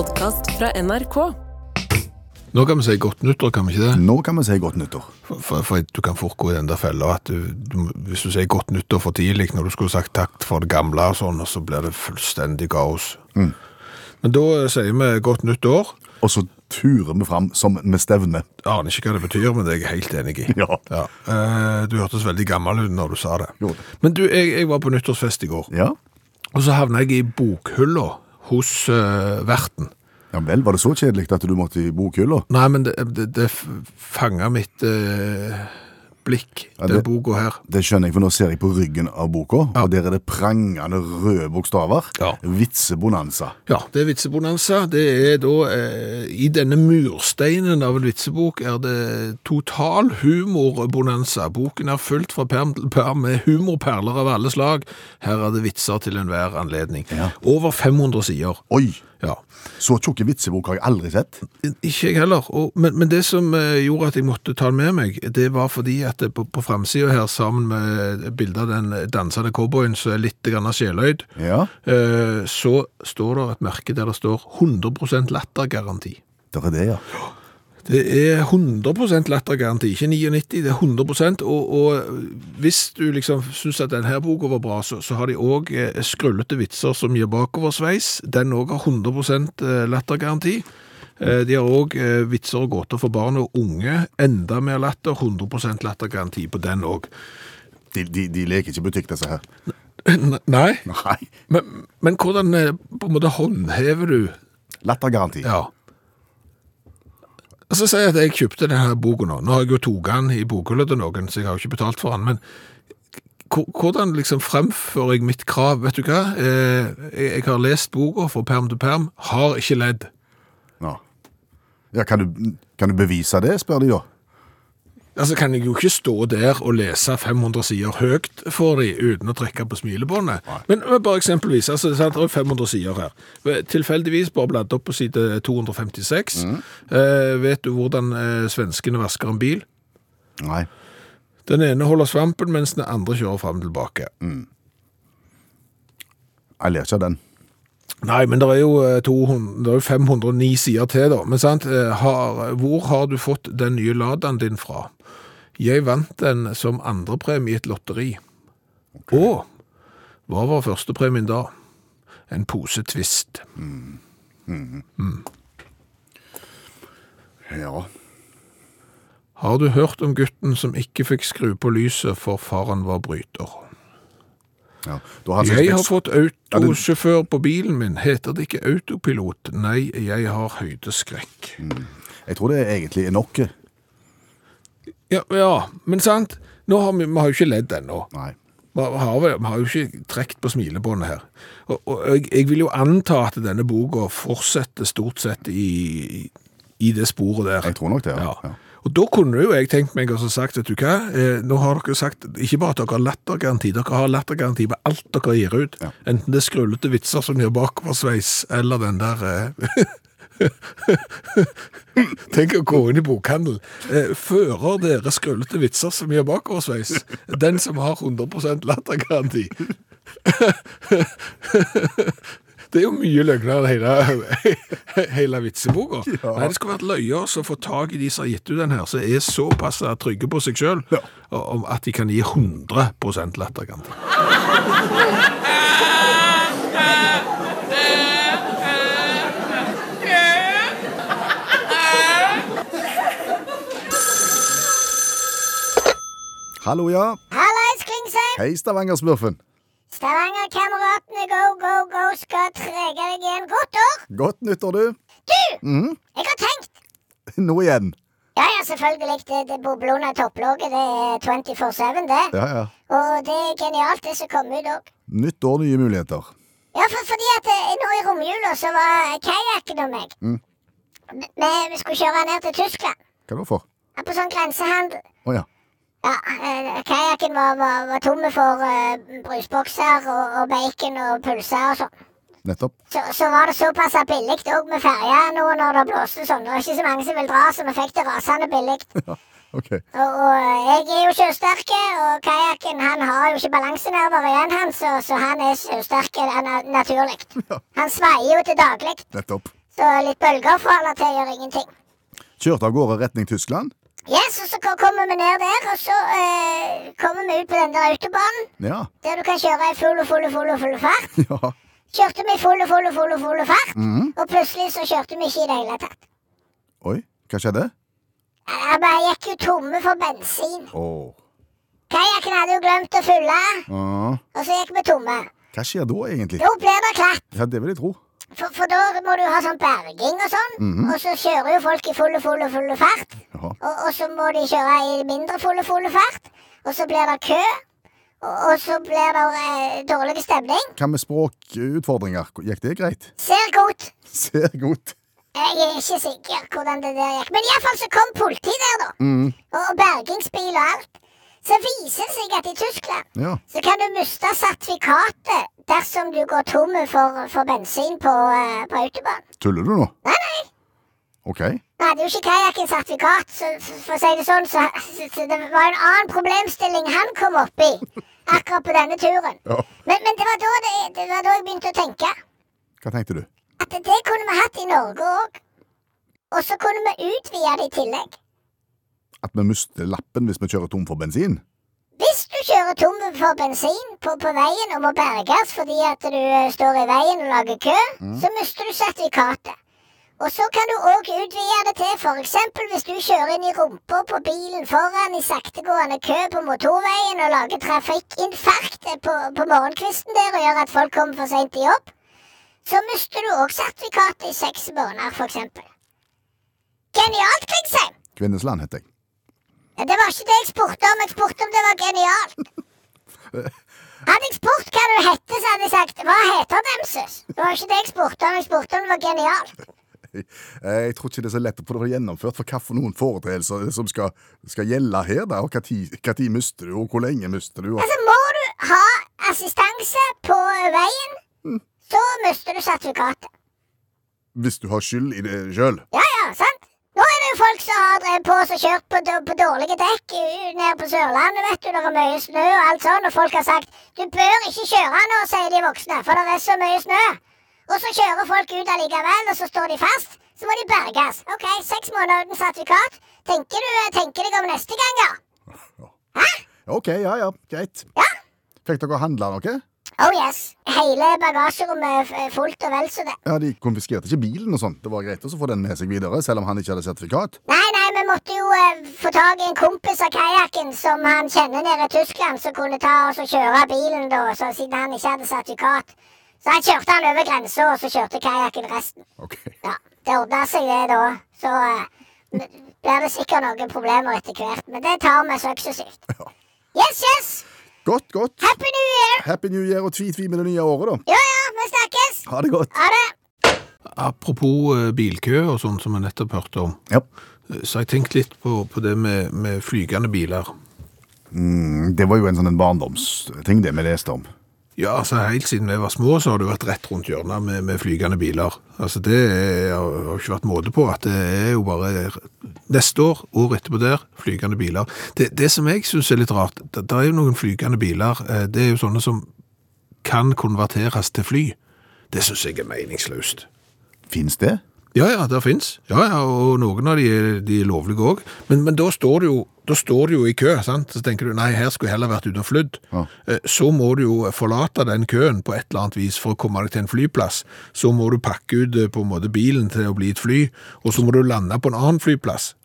podkast fra NRK. Nå kan vi si godt nyttår, kan vi ikke det? Nå kan vi si godt nyttår. For, for, for du kan fort gå i den der fella at du, du, hvis du sier godt nyttår for tidlig, når du skulle sagt takk for det gamle og sånn, og så blir det fullstendig kaos. Men da eh, sier vi godt nyttår. Og så turer vi fram som med stevne. Jeg aner ikke hva det betyr, men det er jeg helt enig i. Ja. Ja. du hørtes veldig gammel ut når du sa det. Jo. Men du, jeg, jeg var på nyttårsfest i går, Ja. og så havna jeg i bokhylla hos uh, verten. ja vel, var det så kjedelig at du måtte i bokhylla? Nei, men det, det, det fanga mitt eh, blikk, Ja, den boka her. Det skjønner jeg, for nå ser jeg på ryggen av boka, Ja. og der er det prangende røde bokstaver. Ja. Vitsebonanza. Ja, det er vitsebonanza. Det er da eh, I denne mursteinen av en vitsebok er det total humorbonanza. Boken er fullt fra perm til perm med humorperler av alle slag. Her er det vitser til enhver anledning. Ja. Over 500 sider. Oi! Ja. Så tjukke vitsebok har jeg aldri sett. Ikke jeg heller. Og, men, men det som eh, gjorde at jeg måtte ta den med meg, det var fordi at det på, på framsida her, sammen med bildet av den dansende cowboyen som er litt sjeløyd, Ja, eh, så står det et merke der det står 100% lattergaranti. det er det, ja. Det er 100% lattergaranti, ikke 99, det er 100 og, og hvis du liksom synes at denne boka var bra, så, så har de også eh, skrullete vitser som gir bakoversveis. Den også har 100 eh, lattergaranti. Eh, De har eh, vitser og gåter for barn og unge. Enda mer latter, 100% lattergaranti på den også. De, de, de leker ikke butikk, disse her. Nei, Nei. men, men hvordan eh, på en måte håndhever du Lattergaranti. Ja. Og så sier jeg at jeg kjøpte denne boka nå. Nå har jeg jo tatt den i bokhylla til noen, så jeg har jo ikke betalt for den. Men hvordan liksom fremfører jeg mitt krav? Vet du hva? Eh, jeg har lest boka fra perm til perm, har ikke ledd. Ja. Ja, kan, du, kan du bevise det, spør de da? Altså kan jeg jo ikke stå der og lese 500 sider høyt for dem uten å trekke på smilebåndet. Men bare eksempelvis, altså det er 500 sider her. Tilfeldigvis bare bladd opp på side 256. Eh, vet du hvordan eh, svenskene vasker en bil? Nei. Den ene holder svampen, mens den andre kjører frem og tilbake. Jeg ler ikke av den. Nei, men det er jo eh, 200, det er jo 509 sider til, da. Men sant, eh, har, hvor har du fått den nye Ladaen din fra? Jeg vant den som andrepremie i et lotteri. Og hva var førstepremien da? En pose Twist. Ja. Har du hørt om gutten som ikke fikk skru på lyset for faren var bryter? ja. Har Jeg har fått autosjåfør på bilen min. Heter det ikke autopilot? Nei, jeg har høydeskrekk. Jeg tror det egentlig er nok. Ja, ja, men sant, nå har vi, vi har jo ikke ledd ennå. Nei. Vi har, vi har jo ikke trekt på smilebåndet her. Og, og jeg, jeg vil jo anta at denne boka fortsetter stort sett i, i det sporet der. Jeg tror nok det, ja. Ja. Og da kunne jo jeg tenkt meg og sagt, vet du hva, eh, nå har dere sagt ikke bare at dere har lattergaranti, dere har lattergaranti på alt dere gir ut. Ja. Enten det er skrullete vitser som gjør bakoversveis, eller den der eh, Tenk å gå inn i bokhandel. Eh, fører dere skrullete vitser som gjør bakoversveis? Den som har 100 lattergaranti. Det er jo mye løgner hele, hele vitseboka. Ja. Nei, det skulle vært løyer å få tak i de som har gitt ut den her, som er såpass trygge på seg sjøl Ja. at de kan gi 100% lattergaranti. Hallo, ja. Hallais, Klingsheim! Hei, Stavanger-smurfen. Stavanger-kameratene Go, Go, Go skal trege deg igjen. Godt år! Godt nyttår, du. Du! Jeg har tenkt Nå igjen. Ja, ja, selvfølgelig. Det, det bobler under topplåget. det er 24-7, det. Ja, ja. Og det er genialt, det som kommer ut òg. Nytt år, nye muligheter. Ja, for, fordi at eh, nå i romjula så var kajakken og meg Mm. Vi vi skulle kjøre ned til Tyskland. Hva da for? Ja, På sånn grensehandel. Å ja. Ja, eh, Kajakken var, var, var tomme for uh, brusbokser og, og bacon og pølser og sånn. Nettopp. Så, så var det såpass billig òg med ferja nå når det blåste sånn. Det var ikke så mange som vil dra, så vi fikk det rasende billig. Ok. Og, og jeg er jo sjøsterk, og kajakken han har jo ikke balansenerver igjen, han, så, så han er sjøsterk na naturlig. Han svaier jo til daglig. Nettopp. Så litt bølger fra eller til gjør ingenting. Kjørte av gårde retning Tyskland. Yes, og så kommer vi ned der, og så eh, kommer vi ut på den der autobanen. Ja. Der du kan kjøre i full og full og full og full fart. ja. Kjørte vi i full og full og full og full fart, Mhm. og plutselig så kjørte vi ikke i det hele tatt. Oi, hva skjedde? Jeg bare gikk jo tomme for bensin. Åh. Kajakken hadde jo glemt å fylle, Ja. og så gikk vi tomme. Hva skjer da, egentlig? Jo, blir det klatt. Ja, det vil jeg tro. For, for da må du ha sånn berging og sånn, og så kjører jo folk i fulle, fulle, fulle fart. Og, og så må de kjøre i mindre fulle, fulle full fart, og så blir det kø. Og, og så blir det eh, dårlig stemning. Hva med språkutfordringer? Gikk det greit? Ser godt. Ser godt. Jeg er ikke sikker hvordan det der gikk. Men iallfall så kom politiet der, da. Mm. Og, og bergingsbil og alt. Så viser det seg at i Tyskland Ja. så kan du miste sertifikatet dersom du går tom for, for bensin på, uh, på autobahn. Tuller du nå? Nei, nei. OK. Nå hadde jo ikke kajakken sertifikat, så så for å si det sånn, så, så, så det var en annen problemstilling han kom opp i akkurat på denne turen. Ja. Men, men det, var det, det var da jeg begynte å tenke Hva tenkte du? at det kunne vi hatt i Norge òg. Og så kunne vi utvide det i tillegg. At vi mister lappen hvis vi kjører tom for bensin? Hvis du kjører tom for bensin på, på veien og må berges fordi at du eh, står i veien og lager kø, så mister du sertifikatet. Og så kan du òg utvide det til f.eks. hvis du kjører inn i rumpa på bilen foran i saktegående kø på motorveien og lager trafikkinfarkt på, på morgenkvisten der og gjør at folk kommer for seint til jobb, så mister du òg sertifikatet i seks måneder, f.eks. Genialt, Klingsheim! Kvinnesland heter jeg. Det var ikke det jeg spurte om. Jeg spurte om det var genialt. Hadde jeg spurt hva du hette, så hadde jeg sagt hva heter Demses? Det var ikke det jeg spurte om. Jeg spurte om det var genialt. Eh, Jeg tror ikke det er så lett å få det gjennomført, for hva for noen foretredelser som skal, skal gjelde her, da? Og hva mister du, og hvor lenge mister du? Og... Altså, må du ha assistanse på veien, så mister du sertifikatet. Hvis du har skyld i det sjøl. Ja, ja, sant? Jo folk som har drevet på og kjørt på, på dårlige dekk nede på Sørlandet, vet du. Det er mye snø og alt sånn, og folk har sagt du bør ikke kjøre nå, sier de voksne, for det er så mye snø. Og så kjører folk ut allikevel, og så står de fast. Så må de berges. OK, seks måneder uten sertifikat. Tenker du tenker deg om neste gang, ja? Hæ? OK, ja ja, greit. Ja. Fikk dere handla noe? Oh yes. Hele bagasjerommet er fullt og vel så det. Ja, De konfiskerte ikke bilen og sånt. Det var greit å få den med seg videre, selv om han ikke hadde sertifikat. Nei, nei, vi måtte jo eh, få tak i en kompis av kajakken som han kjenner nede i Tyskland, som kunne ta oss og kjøre bilen da, så siden han ikke hadde sertifikat. Så han kjørte han over grensa, og så kjørte kajakken resten. Ok. Ja, Det ordna seg, det da. Så eh, blir det sikkert noen problemer etter hvert, men det tar vi suksessivt. Ja. Yes, yes! Godt, godt. Happy New Year! Happy New Year og tvi-tvi med det nye året, da. Ja, ja, vi snakkes! Ha det godt. Ha det! Apropos eh, bilkø og sånn som vi nettopp hørte om, Ja. eh, så har jeg tenkt litt på, på det med, med flygende biler. Mm, Det var jo en sånn barndomsting det vi leste om. Ja, altså Helt siden vi var små, så har det vært rett rundt hjørnet med, med flygende biler. Altså Det er, har ikke vært måte på at det er jo bare neste år, året etterpå der, flygende biler. Det, det som jeg syns er litt rart, det, det er jo noen flygende biler. eh, Det er jo sånne som kan konverteres til fly. Det syns jeg er meningsløst. Fins det? Ja, ja, det fins. Ja, ja, og noen av de de er lovlige òg. Men, men da, står du jo, da står du jo i kø, sant? så tenker du nei, her skulle jeg heller vært ute og flydd. Ja. Eh, Så må du jo forlate den køen på et eller annet vis for å komme deg til en flyplass. Så må du pakke ut eh, på en måte bilen til å bli et fly, og så må du lande på en annen flyplass.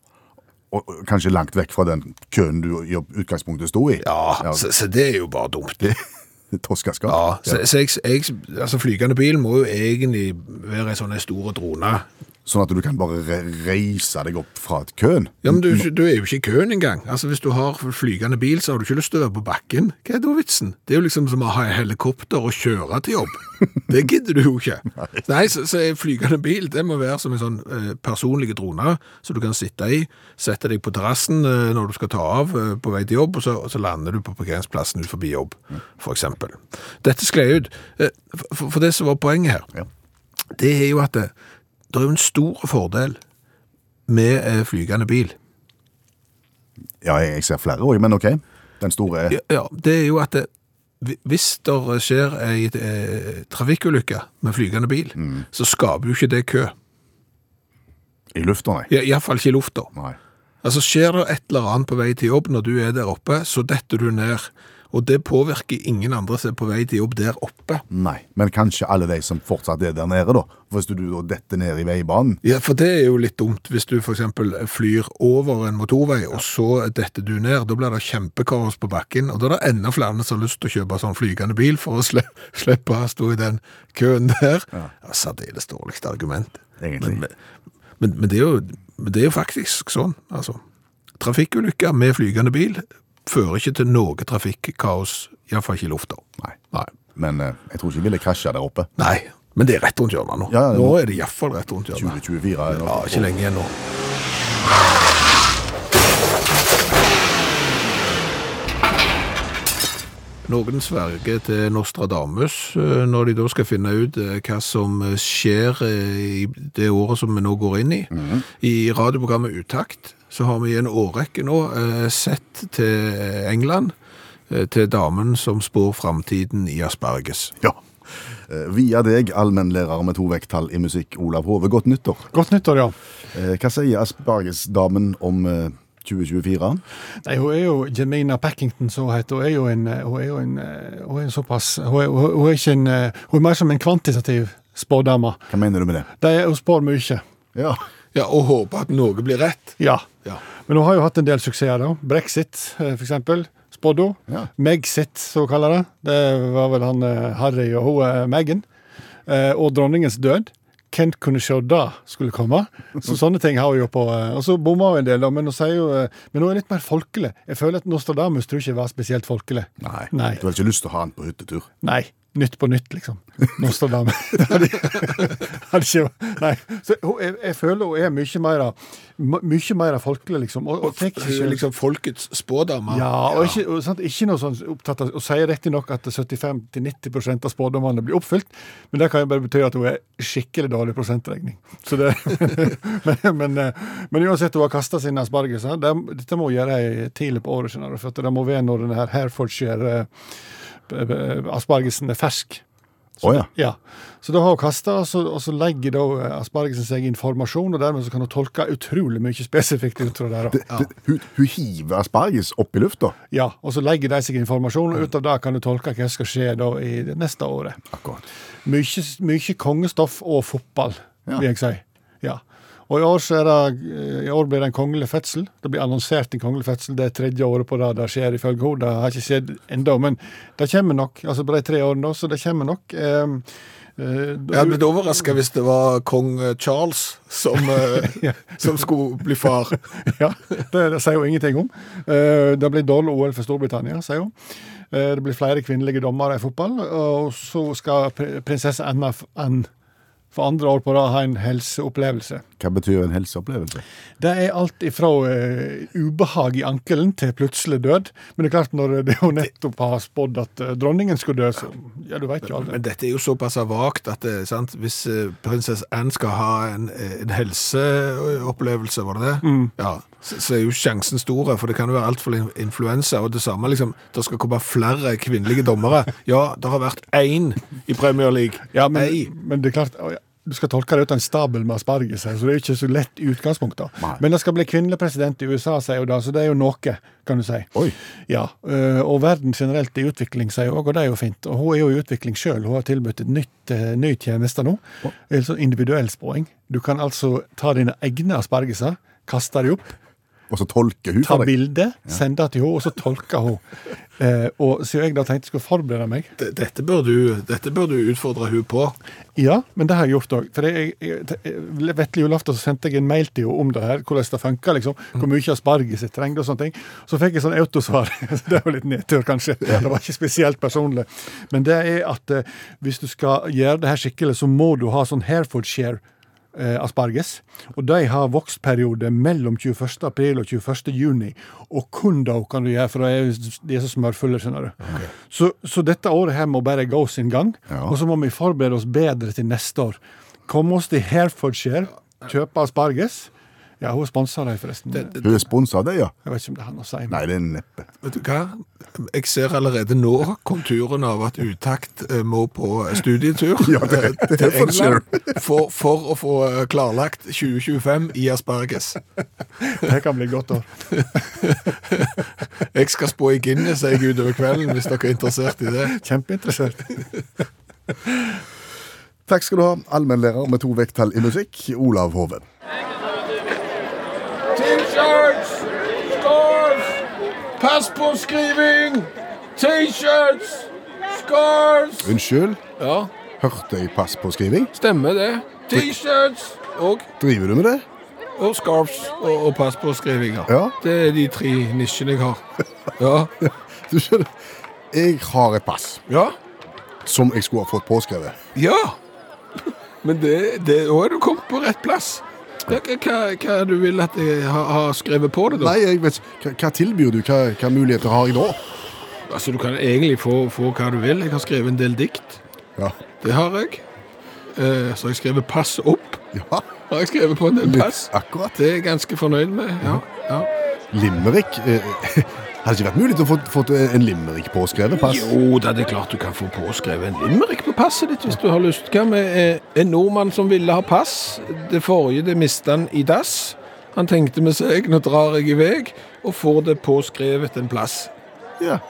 Og kanskje langt vekk fra den køen du i utgangspunktet sto i? Ja, Så, så det er jo bare dumt. Toskaskap. Ja, så, så jeg, jeg, altså Flygende bil må jo egentlig være en sånn stor drone. Sånn at du kan bare reise deg opp fra et køen? Ja, men du, du er jo ikke i køen engang. Altså, Hvis du har flygende bil, så har du ikke lyst til å være på bakken. Hva er da vitsen? Det er jo liksom som å ha helikopter og kjøre til jobb. Det gidder du jo ikke. Nei, så, så flygende bil det må være som en sånn eh, personlig drone, som du kan sitte i, sette deg på terrassen eh, når du skal ta av eh, på vei til jobb, og så, og så lander du på parkeringsplassen ut forbi jobb, for eksempel. Dette skled ut. Eh, for, for det som var poenget her, Ja. det er jo at det, det er jo en stor fordel med eh, flygende bil. Ja, jeg ser flere òg, men OK. Den store Ja, ja, det er jo at det, hvis det skjer ei eh, trafikkulykke med flygende bil, så skaper jo ikke det kø. I lufta, nei. Iallfall ikke i lufta. Altså Skjer det et eller annet på vei til jobb når du er der oppe, så detter du ned. Og det påvirker ingen andre som er på vei til jobb der oppe. Nei, men kanskje alle de som fortsatt er der nede, da. Hvis du da detter ned i veibanen Ja, For det er jo litt dumt hvis du f.eks. flyr over en motorvei, og så detter du ned. Da blir det kjempekaos på bakken, og da er det enda flere som har lyst til å kjøpe sånn flygende bil for å slippe å stå i den køen der. Ja. Særdeles dårlig argument. Egentlig. Men, men, men, det er jo, men det er jo faktisk sånn, altså. Trafikkulykker med flygende bil fører ikke til noe trafikkaos, iallfall ikke i lufta. Nei. Nei. Men eh, jeg tror ikke vi ville krasja der oppe. Nei, men det er rett rundt hjørnet nå. Ja, ja, nå er det iallfall rett rundt hjørnet. 2024 er det Ja, ikke lenge igjen nå. Noen sverger til Nostradamus eh, når de da skal finne ut eh, hva som skjer eh, i det året som vi nå går inn i. I radioprogrammet Utakt så har vi i en årrekke nå sett til England, til damen som spår framtiden i asperges. Ja. Via deg, allmennlærer med to vekttall i musikk, Olav Hove. Godt nyttår. Godt nyttår, ja. Hva sier aspargesdamen om 2024? Nei, hun er jo Jemina Packington, så hun heter. Hun er jo en, hun er jo en, eh, hun er en såpass hun er, hun er ikke en, eh, hun er mer som en kvantitativ spådame. Hva mener du med det? Det er, hun spår mye. Ja. Ja, og håper at noe blir rett. Ja. Ja. Men hun har jo hatt en del suksesser, da. Brexit, eh, for eksempel. Spådde hun. Ja. Megsit, som hun kaller det. Det var vel han Harry og hun Meghan. Eh, Og dronningens død. Hvem kunne se det skulle komme? Så sånne ting har hun jo på. eh, Og så bomma hun en del, da, men hun sier jo eh, Men hun er litt mer folkelig. Jeg føler at Nostradamus tror ikke var spesielt folkelig. Nei. Nei. Du har ikke lyst til å ha han på hyttetur? Nei. Nytt på nytt, liksom. Nostradam. Nei. Så jeg, jeg føler hun er mye mer Mye mer folkelig, liksom. Og, og er liksom folkets spådamer. ja, og ikke, og, sant, ikke noe sånn opptatt av Og sier riktignok at 75-90% av spådommene blir oppfylt, men det kan jo bare bety at hun er skikkelig dårlig prosentregning. Så det, men, men, eh, men uansett, hun har kasta sine aspargeser. Dette må hun gjøre tidlig på året, skjønner du, for det må være når denne her Herefordshire eh, aspargesen er fersk. Å ja. Ja. Så da har hun kasta, og, så- og så legger da eh, aspargesen seg informasjon, og dermed så kan hun tolke utrolig mye spesifikt ut fra det. Det, hun, hun hiver asparges opp i lufta. Ja, og så legger de seg informasjon, og ut av det kan du tolke hva som skal skje da i det neste året. Akkurat. Mye, mye kongestoff og fotball, Ja. vil jeg si. Ja. Og i år, det, eh, i år blir det en kongelig fødsel. Det blir annonsert en kongelig fødsel. Det er tredje året på rad det skjer, ifølge henne. Det har ikke skjedd ennå, men det kommer nok. Altså på de tre årene, så det kommer nok. Eh, Jeg hadde blitt overraska hvis det var kong eh, Charles som, eh, som skulle bli far. ja, det, det sier hun ingenting om. Det blir dårlig OL for Storbritannia, sier hun. Det blir flere kvinnelige dommere i fotball. Og så skal prinsesse Anna f- Ann for andre år på rad ha en helseopplevelse. Hva betyr en helseopplevelse? Det er alt ifra uh, ubehag i ankelen til plutselig død. Men det er klart, når det jo nettopp har spådd at uh, dronningen skulle dø, så ja, du veit jo aldri. Men dette er jo såpass vagt at det, sant? hvis uh, prinsesse Anne skal ha en, eh, en helseopplevelse, var det det? Ja, så, så er jo sjansen store, for det kan jo være alt for influensa. Og det samme, liksom, det skal komme flere kvinnelige dommere. Ja, det har vært én i Premier League. Ja, men, men det er klart Du skal tolke det ut av en stabel med asparges, her, så det er ikke så lett i utgangspunktet. Nei. Men det skal bli kvinnelig president i USA, sier hun da, så det er jo noe, kan du si. Oi. Ja, øh, og verden generelt i utvikling, sier hun òg, og det er jo fint. Og hun er jo i utvikling sjøl. Hun har tilbudt et nytt, eh, ny tjeneste nå. Sånn individuell spåing. Du kan altså ta dine egne aspargeser, kaste dem opp, Og så tolker hun ta for deg. bilde, sende det til henne, og så tolker hun. Eh, og siden jeg da tenkte jeg skulle forberede meg Dette bør, du, dette bør du utfordre hun på. Ja, men det har jeg gjort òg. For jeg, jeg, jeg, vetle julaften så sendte jeg en mail til henne om det her, hvordan det funka, liksom. Hvor mye asparges jeg trengte og sånne ting. Så fikk jeg sånn autosvar. det var litt nedtur, kanskje. Det var ikke spesielt personlig. Men det er at eh, hvis du skal gjøre det her skikkelig, så må du ha sånn Herefordshire asparges. Og de har vokstperiode mellom 21. april og 21. juni. Og kun da kan du gjøre, for de er, så smørfulle, skjønner du. Så, så dette året her må bare gå sin gang. Ja. Og så må vi forberede oss bedre til neste år. Komme oss til Herefordshire, kjøpe asparges. Ja, hun sponsa dem, forresten. Hun er sponsa av deg, ja? Jeg vet ikke om det er han å si. men- Nei, det er neppe. Vet du hva? Jeg ser allerede nå konturen av at Utakt eh, må på studietur Ja, det- eh, det til England for, for å få eh, klarlagt 2025 i asparges. Det kan bli godt år. Jeg skal spå i Guinness jeg utover kvelden, hvis dere er interessert i det. Kjempeinteressert. Takk skal du ha, allmennlærer med to vekttall i musikk, Olav Hoven. T-shirts, scarves, skriving T-shirts, scarves. Unnskyld, Ja, hørte jeg pass på skriving? stemmer det. T-shirts og, Driver du med det? og scarves og, og passpåskrivinger. Ja. Det er de tre nisjene jeg har. Ja. Du skjønner, jeg har et pass Ja. som jeg skulle ha fått påskrevet. Ja. Men det, det, da er du kommet på rett plass. Hva, hva, hva du vil at jeg har, ha skrevet på det, da? Nei, jeg vet ikke. Hva, hva tilbyr du? Hva, hva muligheter har jeg da? Altså, Du kan egentlig få, få hva du vil. Jeg har skrevet en del dikt. Ja. Det har jeg. Eh, så har jeg skrevet 'pass opp'. ja. Har jeg skrevet på en del pass. Akkurat. Det er jeg ganske fornøyd med. ja. ja. Limerick. Hadde ikke vært mulig å få fått en limerick påskrevet pass? Jo da, det er klart du kan få påskrevet en limerick på passet ditt hvis du har lyst. Hva med eh, en nordmann som ville ha pass? Det forrige det mistet han i dass. Han tenkte med seg, nå drar jeg i vei, og får det påskrevet en plass. Ja.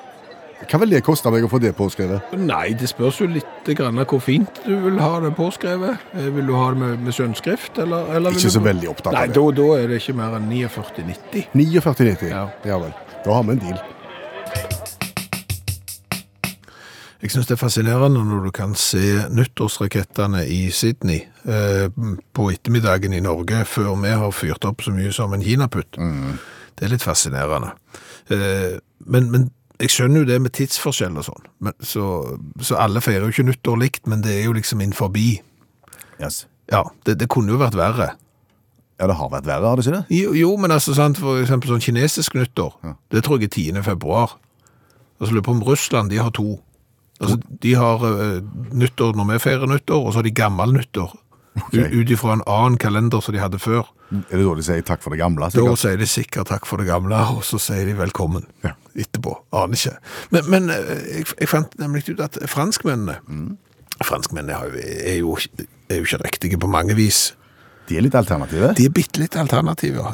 Hva vil det koste meg å få det påskrevet? Nei, det spørs jo litt grann hvor fint du vil ha det påskrevet. Eh, Vil du ha det med, med eller, eller Ikke du- så veldig opptatt Nei, av det. da, da er det ikke mer enn 49,90. 49,90. Ja. ja vel. Da har vi en deal. Jeg syns det er fascinerende når du kan se nyttårsrakettene i Sydney eh, på ettermiddagen i Norge før vi har fyrt opp så mye som en kinaputt. Det er litt fascinerende. Eh, men, men jeg skjønner jo det med tidsforskjell og sånn. Men, så, så alle feirer jo ikke nyttår likt, men det er jo liksom inn forbi. Yes. Ja, det, det kunne jo vært verre. Ja, det har vært verre, har det ikke det? Jo, jo men altså, sant, for eksempel sånn kinesisk nyttår, det tror jeg er 10. februar. Og så lurer jeg på om Russland, de har to. Altså, de har eh, nyttår når vi feirer nyttår, og så har de gammel nyttår. U- Ut ifra en annen kalender som de hadde før. Er det da de sier takk for det gamle? Da sikkert? sier de sikkert takk for det gamle, og så sier de velkommen Ja. etterpå. Aner ikke. Men, men eh, jeg, jeg fant nemlig ut at franskmennene Franskmennene har jo- er jo, er jo ikke riktige på mange vis. De er litt alternative. De er bitte litt ja.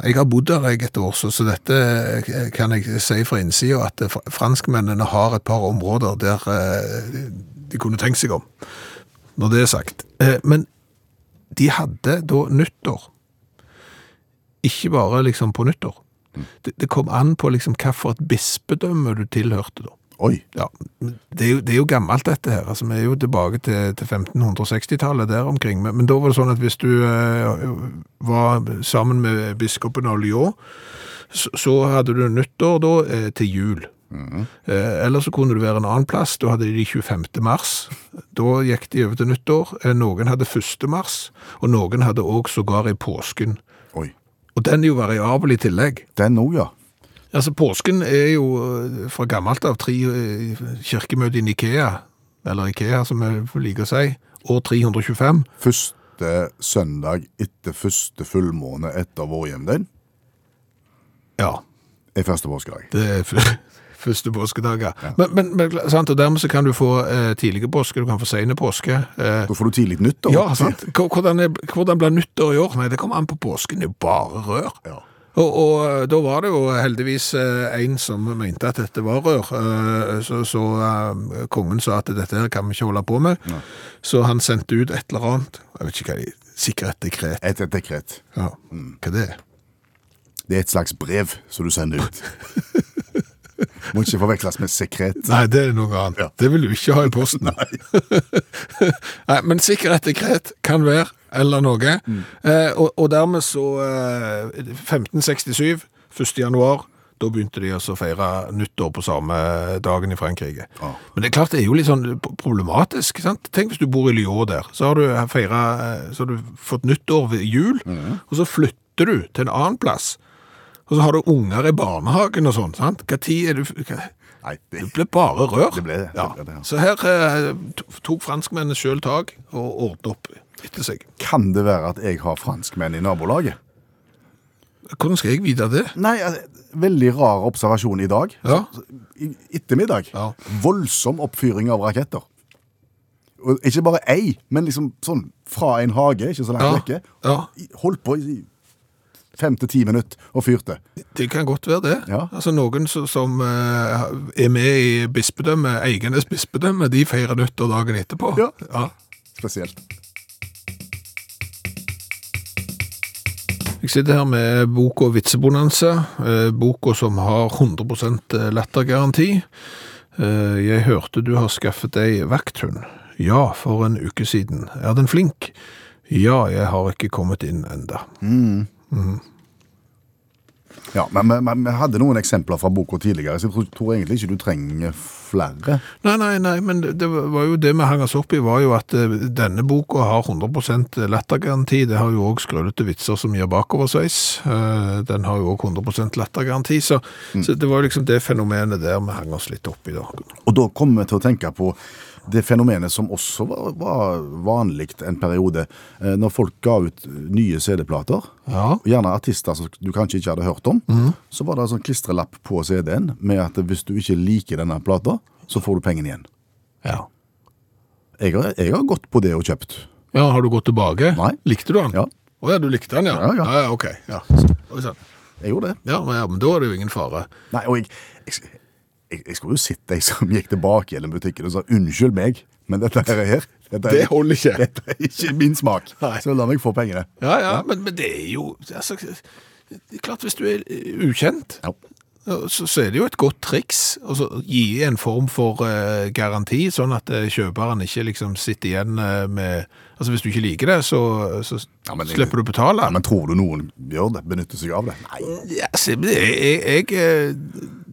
Jeg har bodd der jeg et år, så, så dette eh, kan jeg si fra innsida, at eh, franskmennene har et par områder der eh, de kunne tenkt seg om, når det er sagt. Men de hadde da nyttår, ikke bare liksom på nyttår. Det, det kom an på liksom hva for et bispedømme du tilhørte da. Oi. Ja, det er, jo, det er jo gammelt dette her, altså vi er jo tilbake til, til 1560-tallet der omkring, men, men da var det sånn at hvis du eh, var sammen med biskopen av Lyon, så, så hadde du nyttår da eh, til jul. Eh, eller så kunne du være en annen plass, da hadde de 25. mars, da gikk de over til nyttår, eh, noen hadde 1. mars, og noen hadde også sågar i påsken. Oi. Og den er jo variabel i tillegg. Den òg, ja. Altså, påsken er jo eh, fra gammelt av tre kirkemøter kirkemøte i Ikea, eller Ikea som vi liker å si, år 325. Første søndag etter første fullmåne etter vår hjemdøgn Ja, er første påskedag. det er første påskedag, ja. Men, men, men sant, og dermed så kan du få eh, tidlige påske, du kan få sene påske. Eh, Da får du tidlig nyttår. ja, sant. Hvordan, er, hvordan blir nyttår i år? Nei, det kommer an på påsken, det er jo bare rør. Ja. Og, og eh, da var det jo heldigvis eh, en som mente at dette var rør, eh, så, så kongen sa at dette her kan vi ikke holde på med. Så han sendte ut et eller annet, jeg vet ikke hva det er, sikkert et dekret. Et, et dekret. Ja, hva det er? Det er et slags brev som du sender ut. Må ikke forveksles med sekret. Nei, det er noe annet. Ja. Det vil du ikke ha i posten. Nei. men sikkert et dekret kan være, eller noe. Eh, og, og dermed så eh, 1567, 1. januar, da begynte de å feire nyttår på samme dagen i Frankrike. Ja. Men det er klart det er jo litt sånn problematisk. sant? Tenk hvis du bor i Lyon der, så har du, feiret, eh, så har du fått nyttår ved jul, og så flytter du til en annen plass. Og så har du unger i barnehagen og sånn, sant? Hva tid er du... Hva, Nei, det, det ble bare rør. Det ble det, det Ja. ble ja. Så her eh, tok franskmennene sjøl tak og ordnet opp etter seg. kan det være at jeg har franskmenn i nabolaget? Hvordan skal jeg vite det? Nei, altså, veldig rar observasjon i dag. Ja. I ettermiddag. Ja. Voldsom oppfyring av raketter. Og ikke bare ei, men liksom sånn fra en hage, ikke så langt Ja. vekke. Ja. Holdt på i fem til ti minutter og fyrte. Det kan godt være det. Ja. Altså Noen som, som eh, er med i bispedømmet, Eigenes bispedømme, de feirer nyttår dagen etterpå. Ja. ja. Spesielt. Jeg sitter her med boka Vitsebonanza, eh, boka som har 100% lattergaranti. Eh, Jeg hørte du har skaffet deg vakthund. Ja, for en uke siden. Er den flink? Ja, jeg har ikke kommet inn enda. Mm. men vi- men vi hadde noen eksempler fra boka tidligere, så jeg tror, tror egentlig ikke du trenger flere. Nei, nei, nei, men det det var jo det vi hang oss opp i, var jo at eh, denne boka har 100% lattergaranti. Det har jo òg skrølete vitser som gir bakoversveis. Eh, Den har jo òg 100% lattergaranti, så, så det var liksom det fenomenet der vi hang oss litt opp i. da. Og da kommer vi til å tenke på det fenomenet som også var, var vanlig en periode, eh, når folk ga ut nye CD-plater, Ja. gjerne artister som du kanskje ikke hadde hørt om, så var det en sånn klistrelapp på CD-en med at hvis du ikke liker denne plata, så får du pengene igjen. ja. Jeg har, jeg har gått på det og kjøpt. Ja, har du gått tilbake? Nei. Likte du den? Ja. Å ja, du likte den, ja? Ja, ja. ja ok. Ja. Så- Jeg gjorde det. Ja, men, ja, men da er det jo ingen fare. Nei, og jeg, jeg, jeg, jeg skulle jo sett de som gikk tilbake gjennom butikken og sa unnskyld meg, men dette her er her. Dette er, Det holder ikke. Dette er ikke min smak. Nei. Så la meg få pengene. Ja, ja, men, men det er jo altså, det er Klart, hvis du er eh, ukjent, Ja. så, så er det jo et godt triks å så gi en form for uh, garanti, sånn at uh, kjøperen ikke liksom sitter igjen uh, med Altså Hvis du ikke liker det, så, så Ja, men slipper du å betale. Ja, men tror du noen gjør det? Benytter seg av det? Nei. Ja, se, jeg, jeg, jeg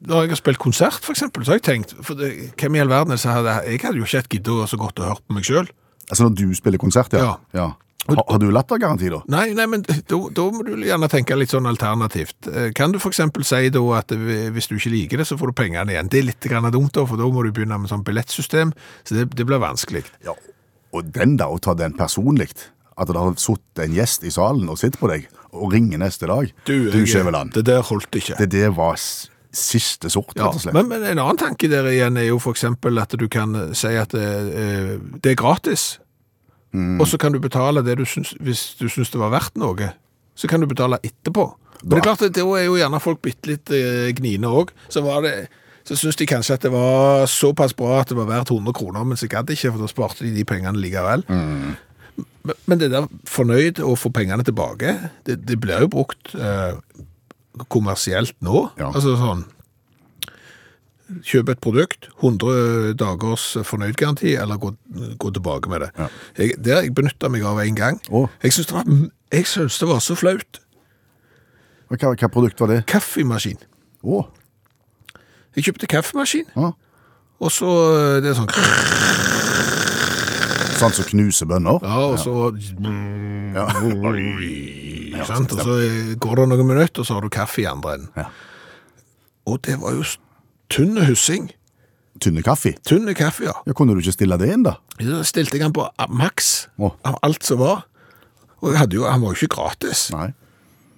Når jeg har spilt konsert, for eksempel, så har jeg tenkt for det, Hvem i all verden så hadde Jeg hadde jo ikke hatt giddet så godt å høre på meg sjøl. Altså når du spiller konsert, ja. Ja. Har, har du lattergaranti, da? Nei, nei, men da, da må du gjerne tenke litt sånn alternativt. Eh, Kan du eksempel si da at hvis du ikke liker det, så får du pengene igjen. Det er litt grann dumt da, for da må du begynne med sånn billettsystem, så det, det blir vanskelig. Ja. Og den da, å ta den personlig, at det har sittet en gjest i salen og sitter på deg, og ringer neste dag, du, du Skjæveland, Det der holdt ikke. det, det var siste sort, rett og slett. men, men en annen tanke der igjen er jo eksempel at du kan eh, si at eh, det er gratis, Mm. og så kan du betale det du syns, hvis du syns det var verdt noe, så kan du betale etterpå. Men det er klart, da er jo gjerne folk bitte litt eh, gnine òg. Så, var det, så syns de kanskje at det var såpass bra at det var verdt 100 kroner, men så gadd ikke, for da sparte de de pengene likevel. Mm. Men, men det der fornøyd å få pengene tilbake, det, det blir jo brukt eh, kommersielt nå. Ja. Altså sånn Kjøp et produkt, 100 dagers fornøyd-garanti, eller gå, gå tilbake med det. Ja. Jeg, det har jeg benytta meg av en gang. Oh. Jeg syns det, det var så flaut. Hva, hva produkt var det? Kaffemaskin. Oh. Jeg kjøpte kaffemaskin, ah. og så eh, det er sånn Sånn som knuser bønner? Ja, og så Ikke sant? Og så går det noen minutter, og så har du kaffe i andre enden. Ja. Og det var jo tynn hussing. hyssing. Tynne kaffe? Tynne kaffe, ja. Ja, Kunne du ikke stille det inn, da? Så stilte jeg han på maks av alt som var. Og jo, han var jo ikke gratis. Nei.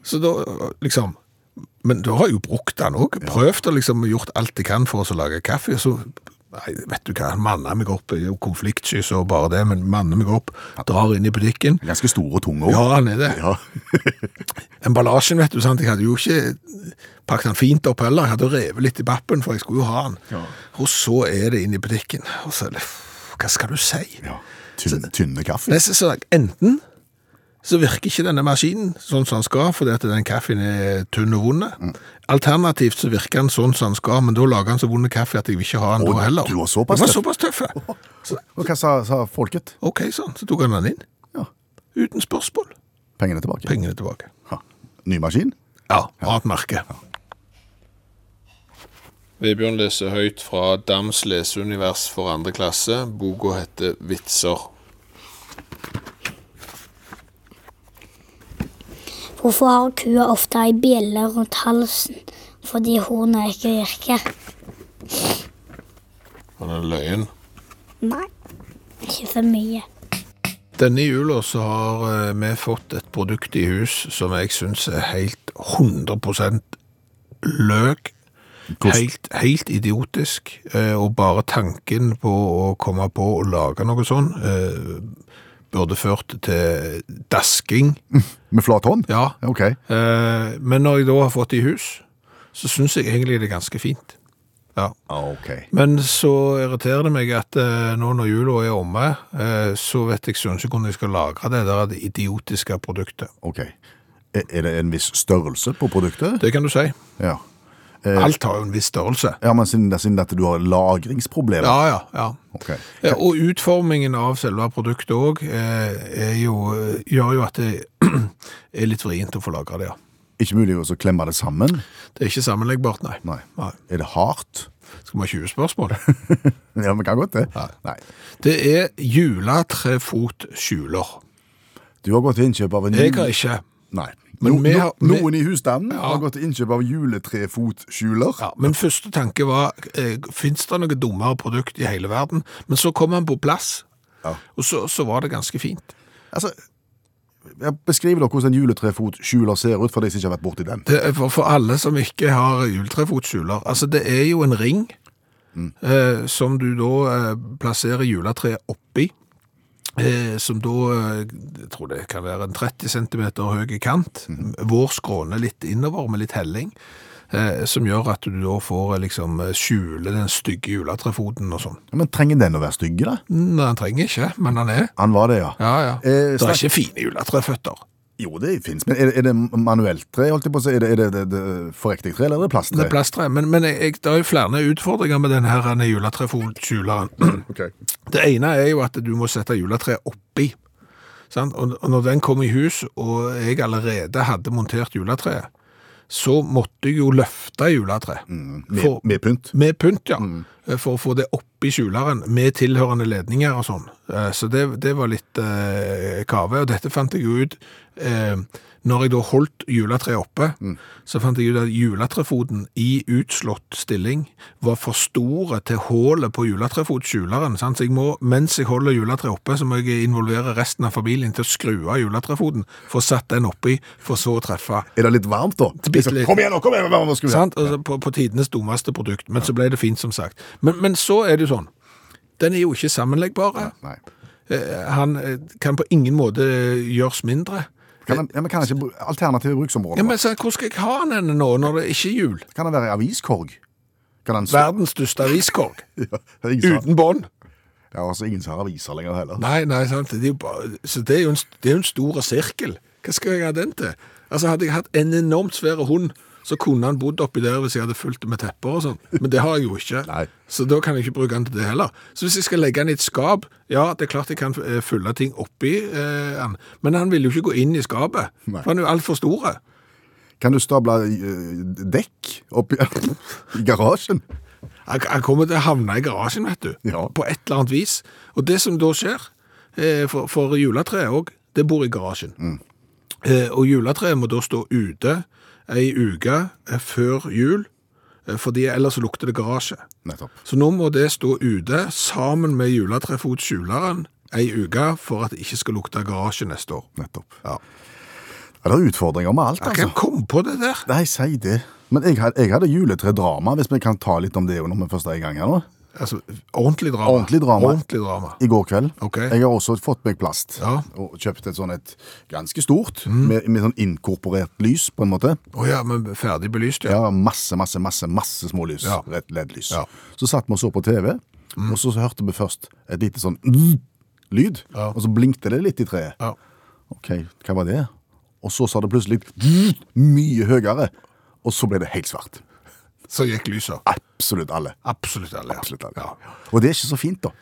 Så da, liksom Men da har jeg jo brukt den òg. Prøvd og liksom gjort alt jeg kan for å lage kaffe. Så nei, vet du hva, manner meg opp. Jeg er jo konfliktsky så bare det, men manner meg opp. Drar inn i butikken. Ganske stor og tung òg. Ja, han er det. Ja. Emballasjen, vet du, sant? jeg hadde jo ikke pakket den fint opp heller. Jeg hadde revet litt i bappen, for jeg skulle jo ha den. Ja. Og så er det inn i butikken. Og så er det, hva skal du si? ja. Tynne, tynne kaffe? Så, så, enten så virker ikke denne maskinen sånn som den skal, fordi at den kaffen er tynn og vond. Alternativt så virker den sånn som den skal, men da lager den så vond kaffe at jeg vil ikke ha den Å, da heller. du var såpass var tøff. såpass tøff. Så, Og hva sa, sa folket? ok, sånn. Så tok han den inn. Ja. Uten spørsmål. Pengene tilbake? Pengene tilbake. Ha. Ny maskin? Ja, annet merke. Vebjørn leser høyt fra Dams leseunivers for andre klasse. Boka heter Vitser. Hvorfor har kua ofte ei bjelle rundt halsen? Fordi hornet ikke virker? Han er løyen. Nei, ikke for mye. Denne jula så har eh, vi fått et produkt i hus som jeg syns er helt 100 løk. Helt, helt idiotisk. eh, Og bare tanken på å komme på å lage noe sånn eh, burde ført til dasking. Med flat hånd? Ja. Ok. Eh, Men når jeg da har fått det i hus, så syns jeg egentlig det er ganske fint. Ja. Ok. Men så irriterer det meg at eh, nå når jula er omme, eh, så vet jeg søren ikke hvordan jeg skal lagre det der det idiotiske produktet. ok. Er er det en viss størrelse på produktet? Det kan du si. Ja. Eh, Alt har jo en viss størrelse. Ja, men siden, siden at du har lagringsproblemer? Ja, ja, ja. Okay. Og utformingen av selve produktet òg er gjør jo at det er litt vrient å få lagra det. ja. Ikke mulig å klemme det sammen? Det er ikke sammenleggbart, nei. Nei. Nei. Er det hardt? Skal vi ha 20 spørsmål? Ja, men kan godt det. Nei. Nei. Det er juletrefotskjuler. Du har gått til innkjøp av en ny Jeg har ikke. Nei. Men no, no, har- vi- noen i husstanden Ja. har gått til innkjøp av juletrefotskjuler. Ja, men første tanke var, eh, finnes det noe dummere produkt i hele verden? Men så kom han på plass, Ja. og så, så var det ganske fint. Altså, beskriver dere hvordan en juletrefotskjuler ser ut, for de som ikke har vært borti den. For, for alle som ikke har juletrefotskjuler, altså det er jo en ring eh, som du da eh, plasserer juletreet som da, eh, jeg tror det kan være en 30 cm høy kant, vår skråne litt innover med litt helling, eh, som gjør at du da får eh, liksom eh, skjule den stygge juletrefoten og sånn. Ja, men trenger den å være stygg, da? Nei, den trenger ikke, men han er. Han var det, ja. Ja, ja. Eh, det er ikke fine juletreføtter. Jo, det fins, men er det, er det manuelt tre, holdt jeg på å si? Er det, er det, det, det forriktig tre, eller er det Det er plasttre. Men, men jeg, det er jo flere utfordringer med denne her Okay. Det ene er jo at du må sette juletreet oppi. Sant? Og, når den kom i hus, og jeg allerede hadde montert juletreet, så måtte jeg jo løfte juletreet. Med, For- med pynt? Med pynt, ja. For å få det oppi kjuleren med tilhørende ledninger og sånn. Eh, Så det, det var litt eh, kave. Og dette fant jeg ut eh, når jeg da holdt juletreet oppe. Så fant jeg ut at juletrefoten i utslått stilling var for store til hullet på juletrefotkjuleren. Så jeg må, mens jeg holder juletreet oppe, så må jeg involvere resten av familien til å skru av juletrefoten, få satt den oppi, for så å treffe. Er det litt varmt, da? Bitt litt. Kom igjen, nå! kom igjen, nå? Altså, på, på tidenes dummeste produkt, men så ble det fint, som sagt. Men, men så er det jo sånn. Den er jo ikke sammenleggbare. Nei. Eh, Han eh, kan på ingen måte eh, gjøres mindre. Kan han, ja, men kan han ikke alternative bruksområder? Ja, men så, Hvor skal jeg ha den henne nå, når det ikke er jul? Kan han være aviskorg? Han Verdens største aviskorg. Ja, Uten bånd. Ja, altså ingen som har aviser lenger heller. Nei, nei, sant. Det er jo bare, så det er jo en, det er en stor sirkel. Hva skal jeg ha den til? Altså, Hadde jeg hatt en enormt svær hund, så kunne han bodd oppi der hvis jeg hadde fulgt med tepper og sånn. Men det har jeg jo ikke. Nei. Så da kan jeg ikke bruke den til det heller. Så hvis jeg skal legge den i et skap, ja, det er klart jeg kan eh, fylle ting oppi eh, han. Men han vil jo ikke gå inn i skapet, Nei. for han er jo altfor store. Kan du stable eh, dekk oppi i garasjen? Han, kommer til å havne i garasjen, vet du. Ja. På et eller annet vis. Og det som da skjer, eh, for, for juletreet òg, det bor i garasjen. Eh, og juletreet må da stå ute ei uke eh, før jul, eh, fordi ellers lukter det garasje. Nettopp. Så nå må det stå ute sammen med juletrefotskjuleren ei uke for at det ikke skal lukte garasje neste år. Nettopp. Ja. Det er utfordringer med alt, Jeg altså. kan komme på det der. Nei, si det. Men jeg, hadde jeg hadde juletredrama, hvis vi kan ta litt om det når vi først er i gang her nå. Altså, ordentlig drama. Ordentlig drama. Ordentlig drama. I går kveld. Ok. Jeg har også fått meg plast. Ja. Og kjøpt et sånn et ganske stort, med, med sånn inkorporert lys, på en måte. Å ja, men ferdig belyst, ja. Ja, masse, masse, masse masse små lys. Ja. LED-lys. Ja. Så satt vi og så på TV, og så hørte vi først et lite sånn lyd, Ja. og så blinkte det litt i treet. ja. Ok, hva var det? Og så sa det plutselig mye høyere, og så ble det helt svart. Så gikk lyset. Absolutt alle. Absolutt alle. ja. Absolutt alle. Ja. Og det er ikke så fint, da.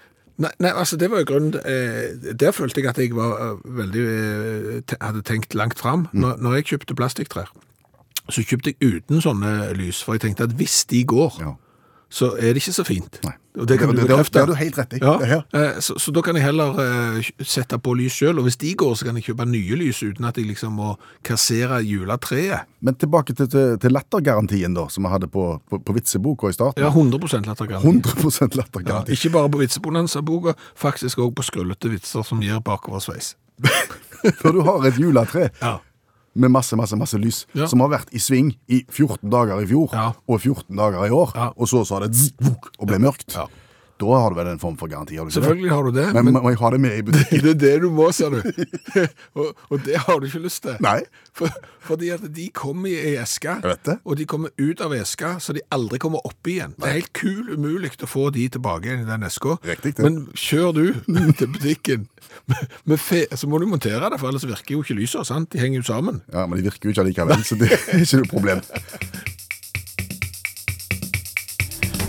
Nei, nei, altså det var jo grunnen eh, Der følte jeg at jeg var eh, veldig eh, te hadde tenkt langt fram. Når, når jeg kjøpte plastikktrær, så kjøpte jeg uten sånne lys, for jeg tenkte at hvis de går, Ja. Så er det ikke så fint. Nei. Og det kan det, du bekrefte. det har du helt rett i. Ja, eh, så, så da kan jeg heller eh, sette på lys sjøl, og hvis de går, så kan jeg kjøpe nye lys uten at jeg liksom må kassere juletreet. Men tilbake til, til, til lattergarantien da, som vi hadde på, på, på vitseboka i starten. Ja, 100% lattergaranti. 100 Ja, lattergaranti. ikke bare på Vitsebonanza-boka, faktisk òg på skrullete vitser som gir bakoversveis. For du har et juletre Ja. Med masse, masse, masse lys, Ja. som har vært i sving i 14 dager i fjor, Ja. og 14 dager i år, Ja. og så sa det zzz, og ble mørkt. Da har du vel en form for garanti, har du ikke det? Selvfølgelig har du det, Men, men, må jeg ha det med i butikken? det er det du må, ser du. og, og det har du ikke lyst til. Nei. For, fordi at de kommer i det. og de kommer ut av eska, så de aldri kommer opp igjen. Det er helt kul umulig å få de tilbake igjen i den eska. Riktig, det. Men kjør du til butikken, med fe, så må du montere det, for ellers virker jo ikke lyset, sant? De henger jo sammen. Ja, men de virker jo ikke allikevel, så det er ikke noe problem.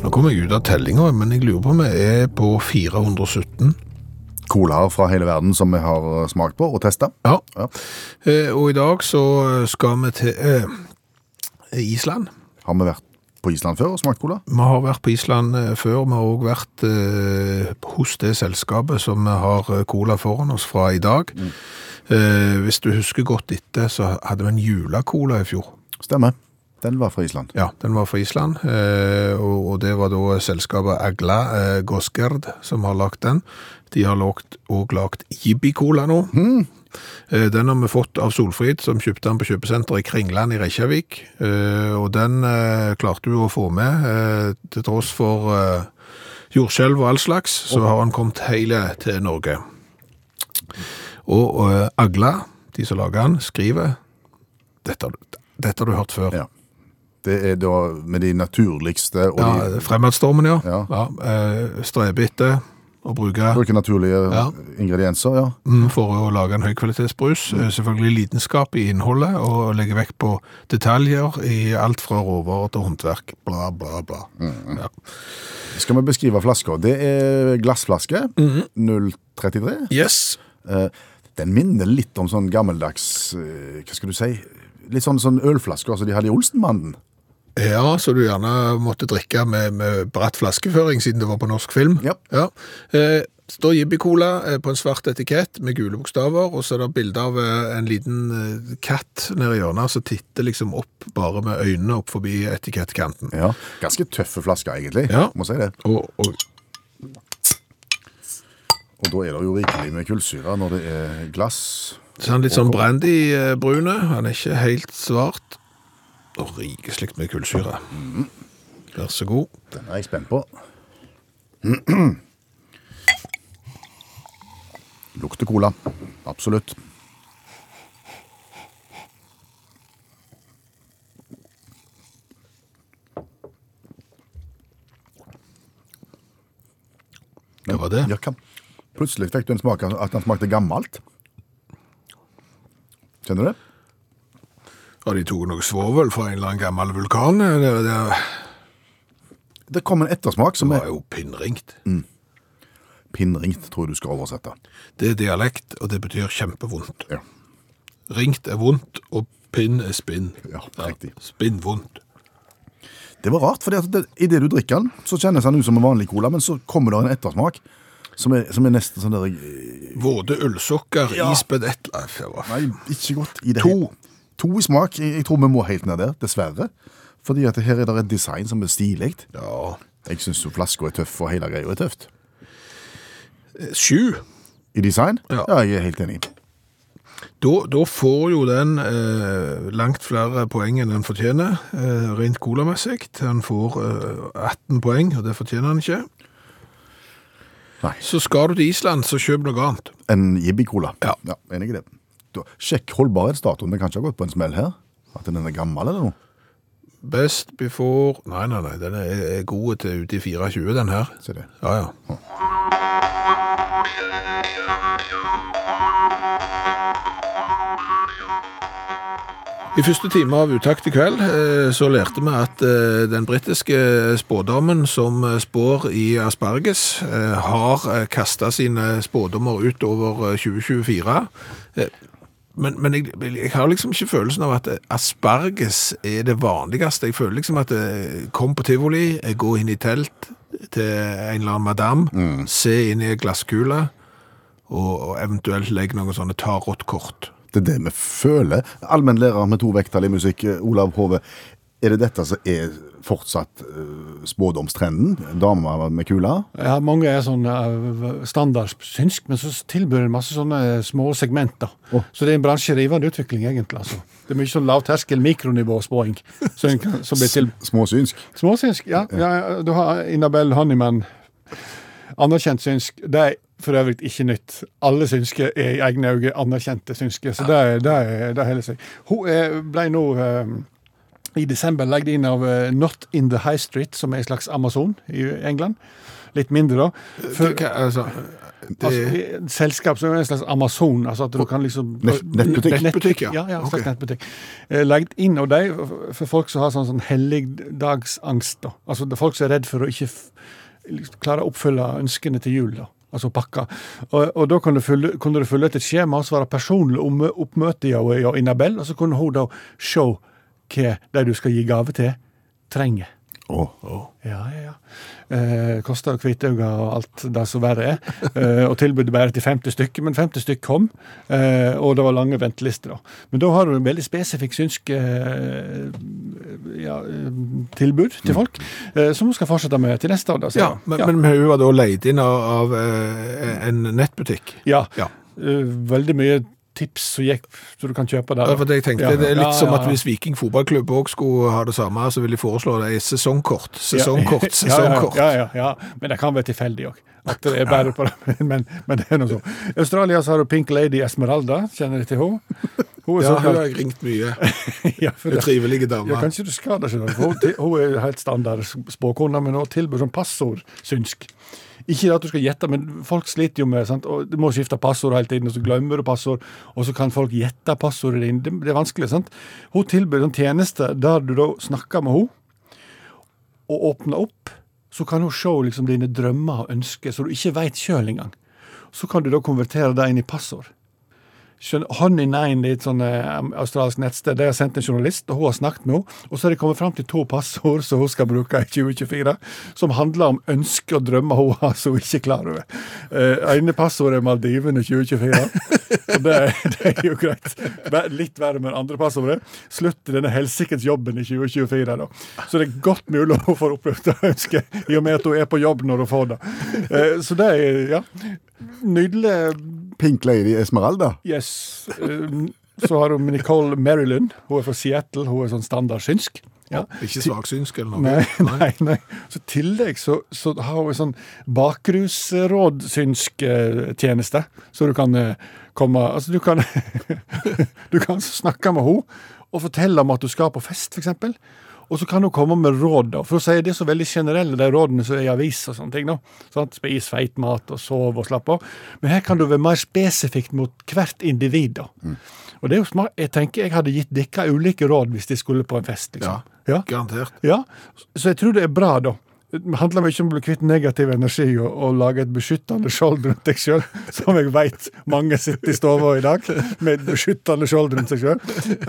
Nå kommer jeg ut av tellinga, men jeg lurer på om vi er på 417. Colaer fra hele verden som vi har smakt på og testa. Ja. Ja. Eh, og i dag så skal vi til eh, Island. Har vi vært på Island før og smakt cola? Vi har vært på Island eh, før. Vi har òg vært eh, hos det selskapet som har eh, cola foran oss fra i dag. Eh, hvis du husker godt etter, så hadde vi en julecola i fjor. Stemmer. Den var fra Island. Ja, den var fra Island, eh, og, det var da selskapet Agla eh, som har lagt den. De har lagt, også lagt Jibbi-cola nå. Mm. Den har vi fått av Solfrid, som kjøpte den på kjøpesenteret i Kringland i Reykjavik. Og den klarte hun å få med, til tross for jordskjelv og all slags, så har han kommet hele til Norge. Og Agla, de som lager den, skriver dette, dette har du hørt før. Ja. Det er da med de naturligste og Ja, de Fremadstormen, ja. Ja. ja eh, Strebe etter å bruke Bruke naturlige Ja. ingredienser, ja. mm, for å lage en høykvalitetsbrus. Mm. Selvfølgelig lidenskap i innholdet, og legge vekt på detaljer i alt fra råvarer til håndverk. Bla, bla, bla. Ja. Skal vi beskrive flaska? Det er glassflaske, 033. Yes. Eh, Den minner litt om sånn gammeldags, hva skal du si, litt sånn, sånn ølflasker som de hadde i Olsenbanden. Ja, så du gjerne måtte drikke med, med bratt flaskeføring, siden det var på norsk film. Ja. Ja. Eh, står Jibbi-cola eh, på en svart etikett med gule bokstaver, og så er det bilde av eh, en liten eh, katt nede i hjørnet som titter liksom opp bare med øynene opp forbi etikettkanten. Ja. Ganske tøffe flasker, egentlig, Ja. må si det. Og, og Og da er det jo rikelig med kullsyre når det er glass. så er litt sånn brandy-brune, han er ikke helt svart. Og rikeslikt med kullsyre. Vær så god. Den er jeg spent på. Lukter cola. Absolutt. Hva var det. Ja, hva- Plutselig fikk du en smak av at den smakte gammelt. Kjenner du det? Har de tok noe svovel fra en eller annen gammel vulkan? Det, det, Det kom en ettersmak som er det var jo pinnringt. pinnringt, tror jeg du skal oversette. Det er dialekt, og det betyr kjempevondt. Ja. Ringt er vondt, og pinn er spinn. Ja, riktig. Spinn vondt. Det var rart, for idet du drikker den, så kjennes den ut som en vanlig cola, men så kommer det en ettersmak som er, som er nesten sånn der eh, Våte ullsokker, Ja. isbed et Nei, ikke godt i det hele. To i smak. Jeg, tror vi må helt ned der, dessverre. Fordi at her er det et design som er stilig. Ja. Jeg syns flaska er tøff, og hele greia er tøft. Sju. I design? Ja. jeg er helt enig. Da, da får jo den eh, langt flere poeng enn den fortjener, eh, rent colamessig. Den får eh, 18 poeng, og det fortjener den ikke. Nei. Så skal du til Island, så kjøp noe annet. En Jibbi-cola. Ja. Enig i det. Da, sjekk holdbarhetsdatoen. Den kan ikke ha gått på en smell her. At den er gammel eller noe. Best before Nei, nei, nei, den er, er god til ute i 24, den her. Se det. Ja, ja. I første time av Utakt i kveld eh, så lærte vi at eh, den britiske spådommen som eh, spår i asparges, eh, har kasta sine spådommer ut over eh, 2024. Eh, Men, men jeg, jeg har liksom ikke følelsen av at asparges er det vanligste. Jeg føler liksom at jeg kom på tivoli, jeg går inn i telt til en eller annen madame, se inn i ei glasskule, og, og eventuelt legge noen sånne tarotkort. Det er det vi føler. Allmennlærer med to vekttall i musikk, eh, Olav Hove. Er det dette som er fortsatt uh, spådomstrenden? Damer med kula? Ja, mange er sånn uh, standard synsk, men så tilbyr en masse sånne små segmenter. Oh. Så det er en bransje i rivende utvikling, egentlig. altså. Det er mye sånn lavterskel mikronivåspåing som, som blir til Småsynsk? Småsynsk, ja. ja. Du har Inabel Honeyman. Anerkjent synsk. Det er for øvrig ikke nytt. Alle synske er i egne øyne anerkjente synske, så det, det, det holder seg. Hun er, ble nå eh, i desember legget inn av eh, Not in the High Street, som er en slags Amazon i England. Litt mindre, da. For, Hva- altså, det, altså, selskap som er en slags Amazon. altså at du kan liksom... Nettbutikk. Nettbutikk, ja. Ja, ja, slags okay. nettbutikk. Eh, Legget inn av dem for folk som har sånn, sånn helligdagsangst. da. Altså det er folk som er redd for å ikke liksom klare å oppfylle ønskene til jul. da. Altså pakka. Og, og da kunne du, kunne du ut et skjema, var det personlig om, oppmøte i og- og Inabel, og så kunne hun da se hva de du skal gi gave til, trenger. Å, Ja, ja, ja. Eh, Kosta hvitauga og alt det som verre er. Eh, og tilbudet bare til 50 stykker, men 50 stykker kom. Eh, og det var lange ventelister. da. Men da har du en veldig spesifikk synsk eh, ja, tilbud til folk, eh, som hun skal fortsette med til neste år. Da, ja, men, men, men hun var da leid inn av, av eh, en nettbutikk. ja. Ja. Veldig mye tips som gikk, så du kan kjøpe der. Ja, for det jeg tenkte, Ja, det er litt ja, som at hvis Viking fotballklubb òg skulle ha det samme, så vil de foreslå det i sesongkort. Sesongkort, sesongkort. Ja, ja, ja. Men det kan være tilfeldig òg. At det er bare på det. Men, men det er noe sånn. I Australia så har du Pink Lady Esmeralda. Kjenner du til henne? Hun Ja, hun har ringt mye. ja, for det- trivelige Ja, kanskje du skal det, for Hun, hun er helt standard spåkone, men hun tilbyr sånn passordsynsk. Ikke det at du skal gjette, men folk sliter jo med sant? og Du må skifte passord hele tiden, og så glemmer du passord, og så kan folk gjette passordet ditt. Det, det er vanskelig. sant? Hun tilbyr en tjeneste der du da snakker med henne, og åpner opp. Så kan hun se liksom dine drømmer og ønsker, så du ikke veit sjøl engang. Så kan du da konvertere det inn i passord. Honey Nine et sånn eh, australsk nettsted. De har sendt en journalist, og hun har snakket med henne. Og så har de kommet fram til to passord som hun skal bruke i 2024, som handler om ønsker og drømmer hun har som hun ikke er klar over. Uh, ene passordet er Maldivene 2024. og det, det er jo greit. Litt verre med det andre passordet. Slutt denne helsikens jobben i 2024, da. Så det er godt mulig hun får oppløpt det ønsket, i og med at hun er på jobb når hun får det. Eh, så det er, ja Nydelig Pink Lady Esmeralda. Yes. Um, så har hun Nicole Marilyn. Hun er fra Seattle. Hun er sånn standard synsk. Ja. Ikke svaksynsk eller noe? Nei, nei, nei. Så I tillegg så, så har hun en sånn bakrusrådsynsk tjeneste. Så du kan eh, komme Altså, du kan Du kan snakke med henne og fortelle om at du skal på fest, f.eks. Og så kan hun komme med råd, da. For å si det er så veldig generelle, de rådene som er i avis og sånne ting. da. Sånn, Spis feit mat og sov og slapp av. Men her kan du være mer spesifikt mot hvert individ, da. Og det er jo smart. Jeg tenker jeg hadde gitt dere ulike råd hvis de skulle på en fest, liksom. Ja. Garantert. Ja, så jeg tror det er bra, da. Det handler mye om å bli kvitt negativ energi og, og lage et beskyttende skjold rundt deg sjøl, som jeg veit mange sitter i stua i dag, med et beskyttende skjold rundt seg sjøl.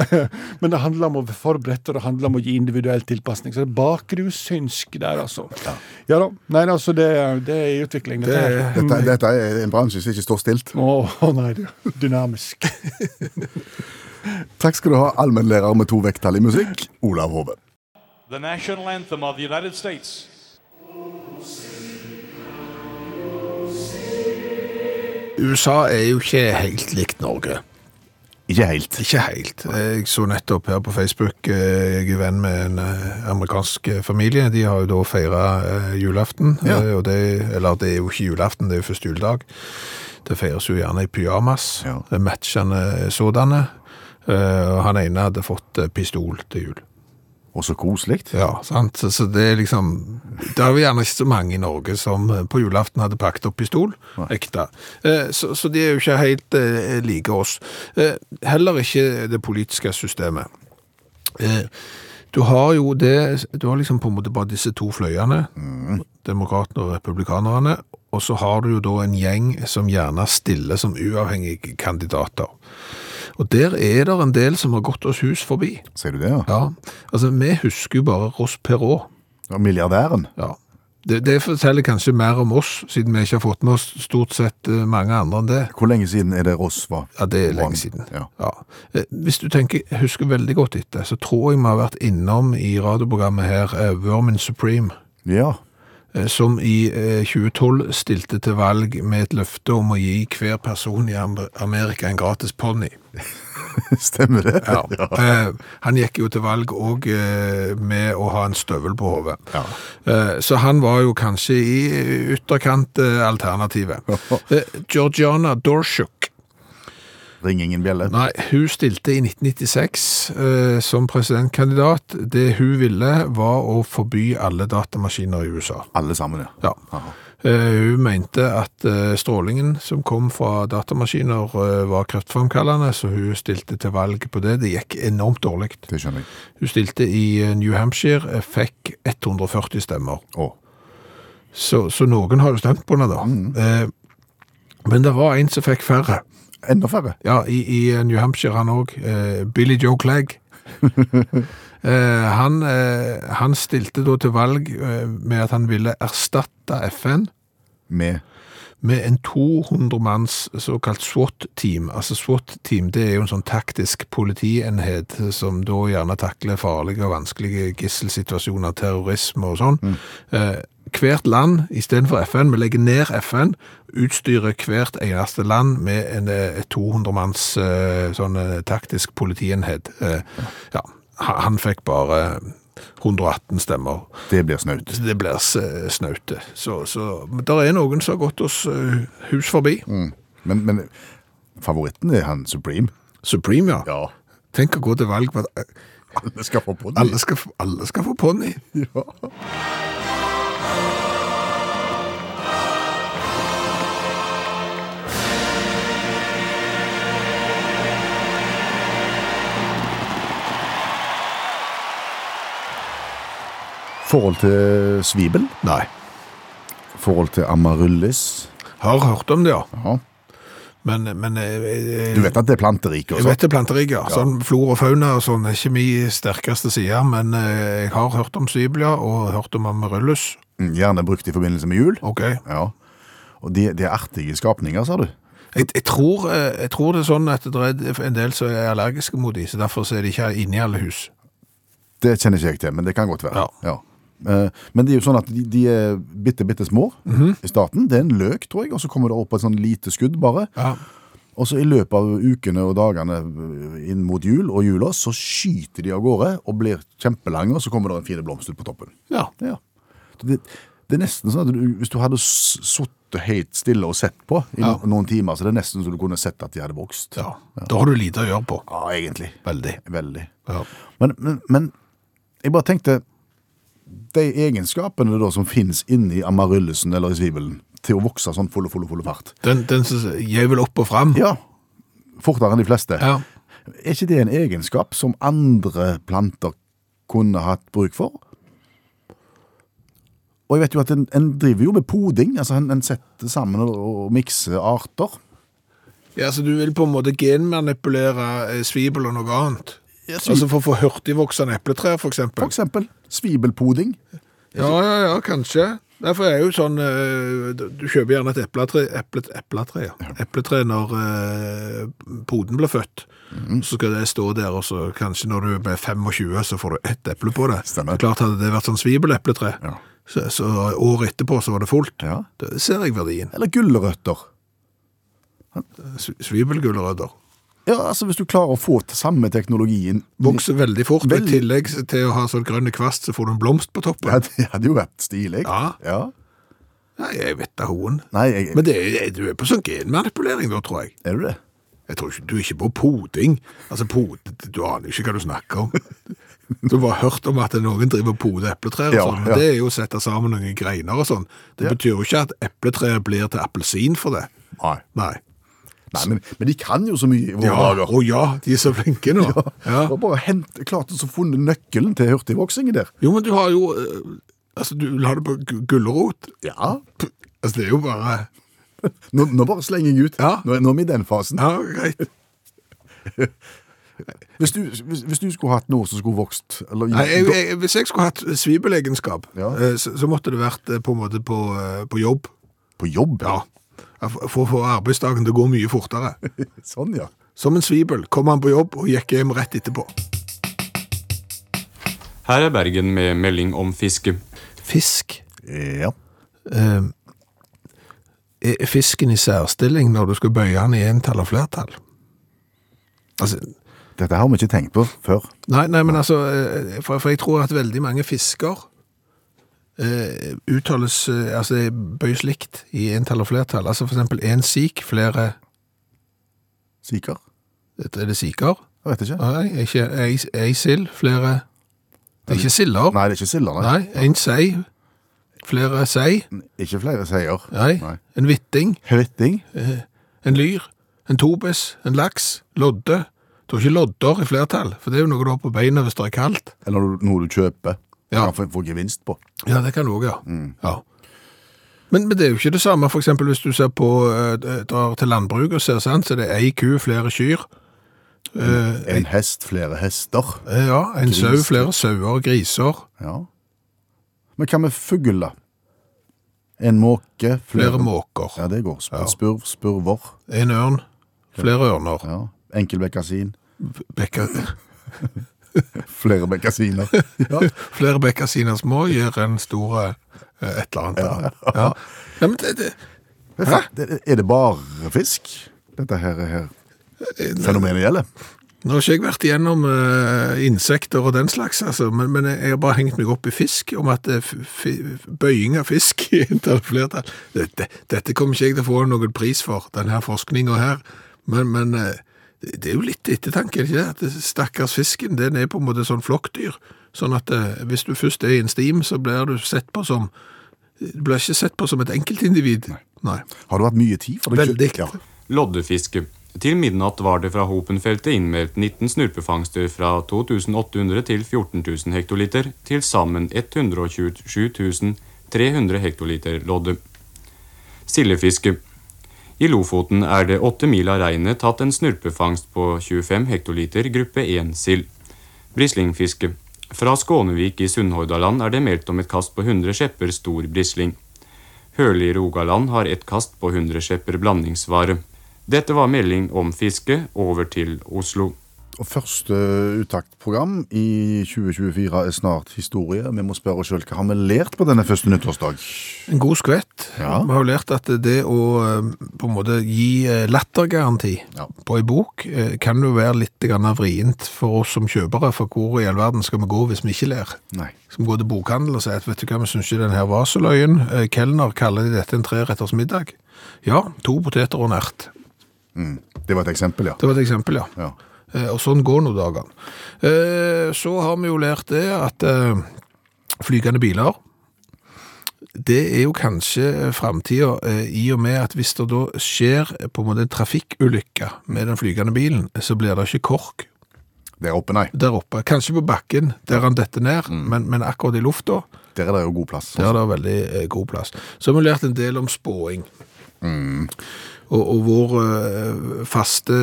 Men det handler om å være forberedt, og det handler om å gi individuell tilpasning. Så det er bakrussynsk der, altså. Ja da. Nei, altså, det, det er i utvikling. Dette Det- Dette, dette er en bransje som ikke står stilt. Å oh, nei, du. Dynamisk. Takk skal du ha, allmennlærer med to vekttall i musikk, Olav Hove. the national anthem of the United States. USA er jo ikke helt likt Norge. Ikke helt. Ikke helt. Jeg så nettopp her på Facebook, eh, jeg er venn med en eh, amerikansk eh, familie. De har jo da feira julaften. Ja. det, eller det er jo ikke julaften, det er jo første juledag. Det feires jo gjerne i pyjamas, Ja. matchende sådanne. Han ene hadde fått pistol til jul. Og så koselig. Ja, sant. Så, det er liksom Det er jo gjerne ikke så mange i Norge som eh, på julaften hadde pakket opp pistol. Ekte. Eh, Så, så de er jo ikke helt eh, like oss. Eh, Heller ikke det politiske systemet. Eh, Du har jo det Du har liksom på en måte bare disse to fløyene. Demokratene og republikanerne. Og så har du jo da en gjeng som gjerne stiller som uavhengige kandidater. Og der er det en del som har gått oss hus forbi. Sier du det, ja? Ja, altså vi husker jo bare Ross Perrault. ja milliardæren. Ja. Det, det forteller kanskje mer om oss, siden vi ikke har fått med oss stort sett eh, mange andre enn det. Hvor lenge siden er det Ross var? Ja, det er lenge siden. Ja. Ja. Hvis du tenker, husker veldig godt etter, så tror jeg vi har vært innom i radioprogrammet her eh, Vermin Supreme, ja. Eh, som i eh, 2012 stilte til valg med et løfte om å gi hver person i Amerika en gratis ponni. Stemmer det? Ja. ja. han gikk jo til valg òg eh, med å ha en støvel på hodet. Ja. Eh, så han var jo kanskje i ytterkant eh, alternativet. Eh, Georgiana Dorshuk Ring ingen bjelle. Nei, hun stilte i 1996 eh, som presidentkandidat. Det hun ville var å forby alle datamaskiner i USA. Alle sammen, ja. Ja. Eh, hun mente at eh, strålingen som kom fra datamaskiner eh, var kreftfremkallende, så hun stilte til valg på det. Det gikk enormt dårlig. Det skjønner jeg. Hun stilte i eh, New Hampshire, eh, fikk 140 stemmer. Oh. Så, så noen har jo stemt på henne da. Eh, men det var en som fikk færre. Enda færre. Ja, i, i New Hampshire han òg. Eh, Billy Joe Clegg. eh, han, eh, han stilte da til valg eh, med at han ville erstatte FN Med med en 200 manns såkalt SWAT-team. Altså SWAT-team det er jo en sånn taktisk politienhet som da gjerne takler farlige og vanskelige gisselsituasjoner, terrorisme og sånn. Eh, hvert land, istedenfor FN, vi legger ned FN, utstyrer hvert eneste land med en eh, 200 manns eh, sånn eh, taktisk politienhet. Eh, ja, han fikk bare 118 stemmer. Det blir snaut. Det blir snaut. Så, så det er noen som har gått oss eh, hus forbi. Men, men favoritten er han Supreme. Supreme, ja. Ja. Tenk å gå til valg på at eh, Alle skal få ponni. alle skal, alle skal få ponni. Ja. Forhold til svibel, Nei. forhold til amaryllis. Har hørt om det, ja. Ja. Men, men eh, Du vet at det er planterike? Jeg vet det er planterike, ja. Sånn flor og fauna og sånn er ikke min sterkeste side, men eh, jeg har hørt om sviblia og hørt om amaryllis. Mm, Gjerne brukt i forbindelse med jul. Ok. Ja. Og de, de er artige skapninger, sa du? Jeg, jeg, tror, eh, jeg tror det er sånn at det er en del som er allergiske mot de, så derfor er de ikke inne i alle hus. Det kjenner ikke jeg til, men det kan godt være. Ja. Ja. Eh, Men det er jo sånn at de, de er bitte, bitte små Mhm. i starten. Det er en løk, tror jeg, og så kommer det opp et sånn lite skudd bare. Ja. Og så i løpet av ukene og dagene eh, inn mot jul og jula, så skyter de av gårde og blir kjempelange, og så kommer det en fin blomst ut på toppen. ja. Ja. Det, det er nesten sånn at du, hvis du hadde sittet helt stille og sett på i Ja. noen timer, så det er nesten så du kunne sett at de hadde vokst. ja. Da har du lite å gjøre på. Ja, egentlig. Veldig. Veldig. Ja. Men, men, men jeg bare tenkte De egenskapene da som finnes inni amaryllisen eller i svibelen til å vokse sånn full og full og full fart Den, den som gir vel opp og fram. Ja, fortere enn de fleste. Ja. Er ikke det en egenskap som andre planter kunne hatt bruk for? Og jeg vet jo at en, en driver jo med poding. altså En, en setter sammen og, og mikser arter. Ja, så du vil på en måte genmanipulere eh, svibel og noe annet? Ja, Altså for å få hurtigvoksende epletrær? For eksempel svibelpoding. Ja, ja, ja, kanskje. Derfor er jo sånn, eh, du kjøper gjerne et epletre, eple, epletre, ja. epletre når eh, poden blir født. Så skal det stå der, og så kanskje når du er 25, så får du ett eple på det. Stemmer. Klart hadde det vært sånn svibelepletre, Ja. Så, så året etterpå så var det fullt. Ja. Det ser jeg verdien. Eller gulrøtter. Svibelgulrøtter. Ja, altså Hvis du klarer å få til samme teknologien Vokser veldig fort, Veldig... i tillegg til å ha sånn grønne kvast, så får du en blomst på toppen. Ja, Det hadde jo vært stilig. Ja. ja. Nei, jeg vet da hoen. Jeg, Men det du er på sånn genmanipulering da, tror jeg. er du det? Jeg tror ikke, Du er ikke på poding. Altså, pod, Du aner jo ikke hva du snakker om. Du har bare hørt om at noen driver og poder epletrær, og Ja, sånn, men ja. det er jo å sette sammen noen greiner og sånn. Det Ja. betyr jo ikke at epletreet blir til appelsin for det. Nei. Nei. Nei, men, men de kan jo så mye i våre Ja, dager. Å ja, de er så flinke nå. Ja. Og bare hent, klarte å funnet nøkkelen til hurtigvoksingen der. Jo, men du har jo eh, Altså, du ha det på gu- gulrot. Ja. Altså, det er jo bare Nå, nå bare slenger jeg ut. Ja. Nå, nå er vi i den fasen. Ja, greit. Hvis du, hvis, hvis du skulle hatt noe som skulle vokst eller, Nei, jeg, jeg, hvis jeg skulle hatt svibelegenskap, Ja. eh, så, så måtte det vært eh, på en måte på, eh, på jobb. På jobb? Ja. For for å få arbeidsdagen til å gå mye fortere. Sånn, ja. Som en svibel kom han på jobb og gikk hjem rett etterpå. Her er Bergen med melding om fiske. Fisk. Ja. Eh, er fisken i særstilling når du skal bøye den i entall og flertall? Altså, Dette har vi ikke tenkt på før. nei, nei, men altså, eh, for, for jeg tror at veldig mange fisker eh, uttales, eh, altså bøys likt i entall og flertall. Altså for eksempel en sik, flere, Siker? er det siker? Jeg vet ikke. Nei, ikke ei, ei sild, flere, det er ikke silder. Nei, det er ikke silder, nei. Nei, en sei, flere sei, Ikke flere seier. nei, Nei. en vitting, Høyting? en lyr, en tobis, en laks, lodde. Du har ikke lodder i flertall, for det er jo noe du har på beina hvis det er kaldt. Eller noe, du kjøper. Ja. Kan få, gevinst på. Ja, det kan du også, ja. ja. Men, men det er jo ikke det samme, eksempel hvis du ser på, eh, drar til landbruk og ser, sant, så det er ei ku, flere kyr. Eh, En hest, flere hester. eh, ja, en Gris. sau, flere sauer, griser, Ja. Men hva med fugl, da? En måke, flere måker, Ja, det går. Sp Spurv, spurver. en ørn, flere ørner, Ja. Enkelbekkasin. Bekka, Flere bekkasiner. ja. flere bekkasiner små gir en stor eh, et eller annet. Ja, ja. ja men det, det, Det er det- Er bare fisk dette her, her fenomenet gjelder? Nå har ikke jeg vært igjennom uh, insekter og den slags, altså, men, men jeg har bare hengt meg opp i fisk, om at eh, f- fi- bøying av fisk i flertall. Dette, dette kommer ikke jeg til å få noen pris for, denne forskninga her, men, men eh, det det er jo litt ettertanke, er det ikke det? At stakkars fisken, den er på en måte sånn flokkdyr, sånn at eh, hvis du først er i en stim, så blir du sett på som, du blir ikke sett på som et enkeltindivid. Nei. Har du hatt mye tid for det? Veldig. Ja. Loddefiske. Til midnatt var det fra Hopenfeltet innmeldt 19 snurpefangster fra 2800 til 14 000 hektoliter, til sammen 127 300 hektoliter lodde. Sildefiske. I Lofoten er det åtte mil av regnet tatt en snurpefangst på 25 hektoliter gruppe 1 sild. Brislingfiske. Fra Skånevik i Sunnhordaland er det meldt om et kast på 100 skjepper stor brisling. Høle i Rogaland har et kast på 100 skjepper blandingsvare. Dette var melding om fiske. Over til Oslo. Og første uttaktprogram i 2024 er snart historie. Vi må spørre oss selv, hva har vi lært på denne første nyttårsdag? En god skvett. Ja. Vi har jo lært at det å eh, på en måte gi eh, lattergaranti Ja. på en bok eh, kan jo være litt vrient for oss som kjøpere, for hvor i all verden skal vi gå hvis vi ikke ler? Nei. Skal vi gå til bokhandel og si at vet du hva, vi syns ikke den her var så løyen. Kelner kaller de dette en treretters middag. Ja, to poteter og en ert. Det var et eksempel, ja. Det var et eksempel, ja. ja. Eh, Og sånn går nå dagene. Eh, Så har vi jo lært det at eh, flygende biler, det er jo kanskje framtida, i og med at hvis det da skjer på en måte en trafikkulykke med den flygende bilen, så blir det ikke kork Der oppe, nei. der oppe. Kanskje på bakken, der han detter ned, men, men akkurat i lufta, Der er det jo god plass. der er det veldig god plass. Så har vi lært en del om spåing. Og, og vår eh, faste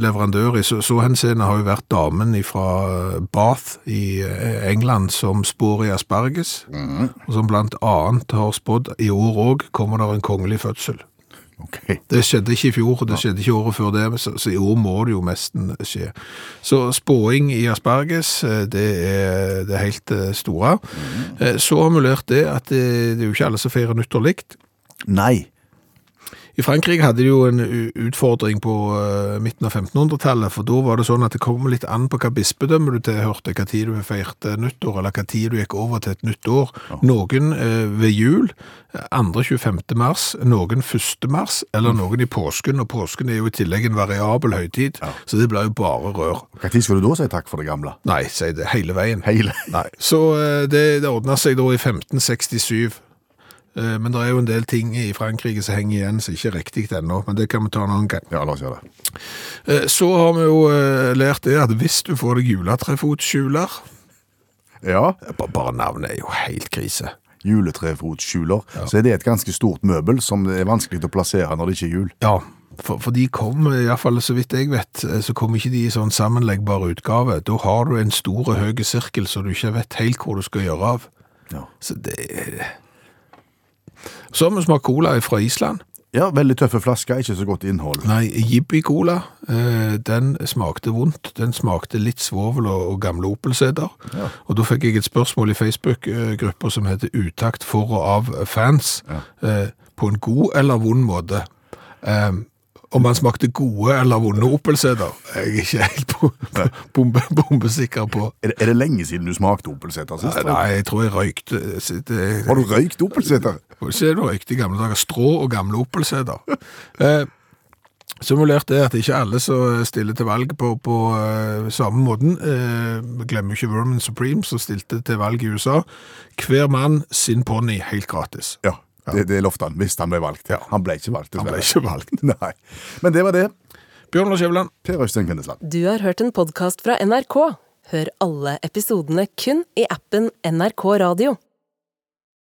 leverandør i så, så henseende har jo vært damen fra Bath i eh, England som spår i asparges, og som blant annet har spådd i år òg kommer det en kongelig fødsel. Okay. Det skjedde ikke i fjor, det skjedde ikke året før det, så, så i år må det jo nesten skje. Så spåing i asparges, eh, det er det helt store. Mm. Så har vi lært det at det, det er jo ikke alle som feirer nyttår likt. Nei. I Frankrike hadde de jo en utfordring på eh, midten av 1500-tallet, for da var det sånn at det kom litt an på hva bispedømme du tilhørte, hva tid du feirte nyttår, eller hva tid du gikk over til et nytt år. Noen eh, ved jul, andre 25. mars, noen 1. mars, eller noen i påsken, og påsken er jo i tillegg en variabel høytid, så det blir jo bare rør. Tid skal du da si takk for det gamle? Nei, si det hele veien. Hele. Nei. Så eh, det, det ordna seg da i 1567. Eh, Men det er jo en del ting i Frankrike som henger igjen som ikke er riktig ennå, men det kan vi ta en annen gang. Ja, la oss gjøre det. Eh, Så har vi jo eh, lært det at hvis du får deg juletrefotskjuler Ja. Bare navnet er jo helt krise. Juletrefotsskjuler. Så er det et ganske stort møbel som det er vanskelig å plassere når det ikke er jul. Ja, For, for de kom, iallfall så vidt jeg vet, så kom ikke de i sånn sammenleggbare utgave. Da har du en stor og høy sirkel så du ikke vet helt hvor du skal gjøre av. Ja. Så det Vi smakt cola fra Island. Ja, veldig tøffe flasker, ikke så godt innhold. Nei, Jibbi-cola, eh, den smakte vondt. Den smakte litt svovel og, og gamle Opel-seder. Og da fikk jeg et spørsmål i Facebook-gruppa som heter Utakt for og av fans. Eh, på en god eller vond måte. Eh, om han smakte gode eller vonde Opel-seder, er jeg ikke helt bo- bo- bombe, bombesikker på. Er det, er det lenge siden du smakte Opelseter sist? Nei, jeg tror jeg røykte det, Har du røykt Opel-seter? se du røykte i gamle dager. Strå og gamle Opel-seter. Eh, Simulert er at ikke alle som stiller til valg på, på uh, samme måten. Eh, glemmer ikke Vermin Supreme som stilte til valg i USA. Hver mann sin ponni, helt gratis. Ja, det, det lovte han, hvis han ble valgt. Han ble ikke valgt, Han ble ikke valgt. Nei. Men det var det. Bjørn Lars Skjæveland. Per Øystein Kvindesland. Du har hørt en podkast fra NRK. Hør alle episodene kun i appen NRK Radio.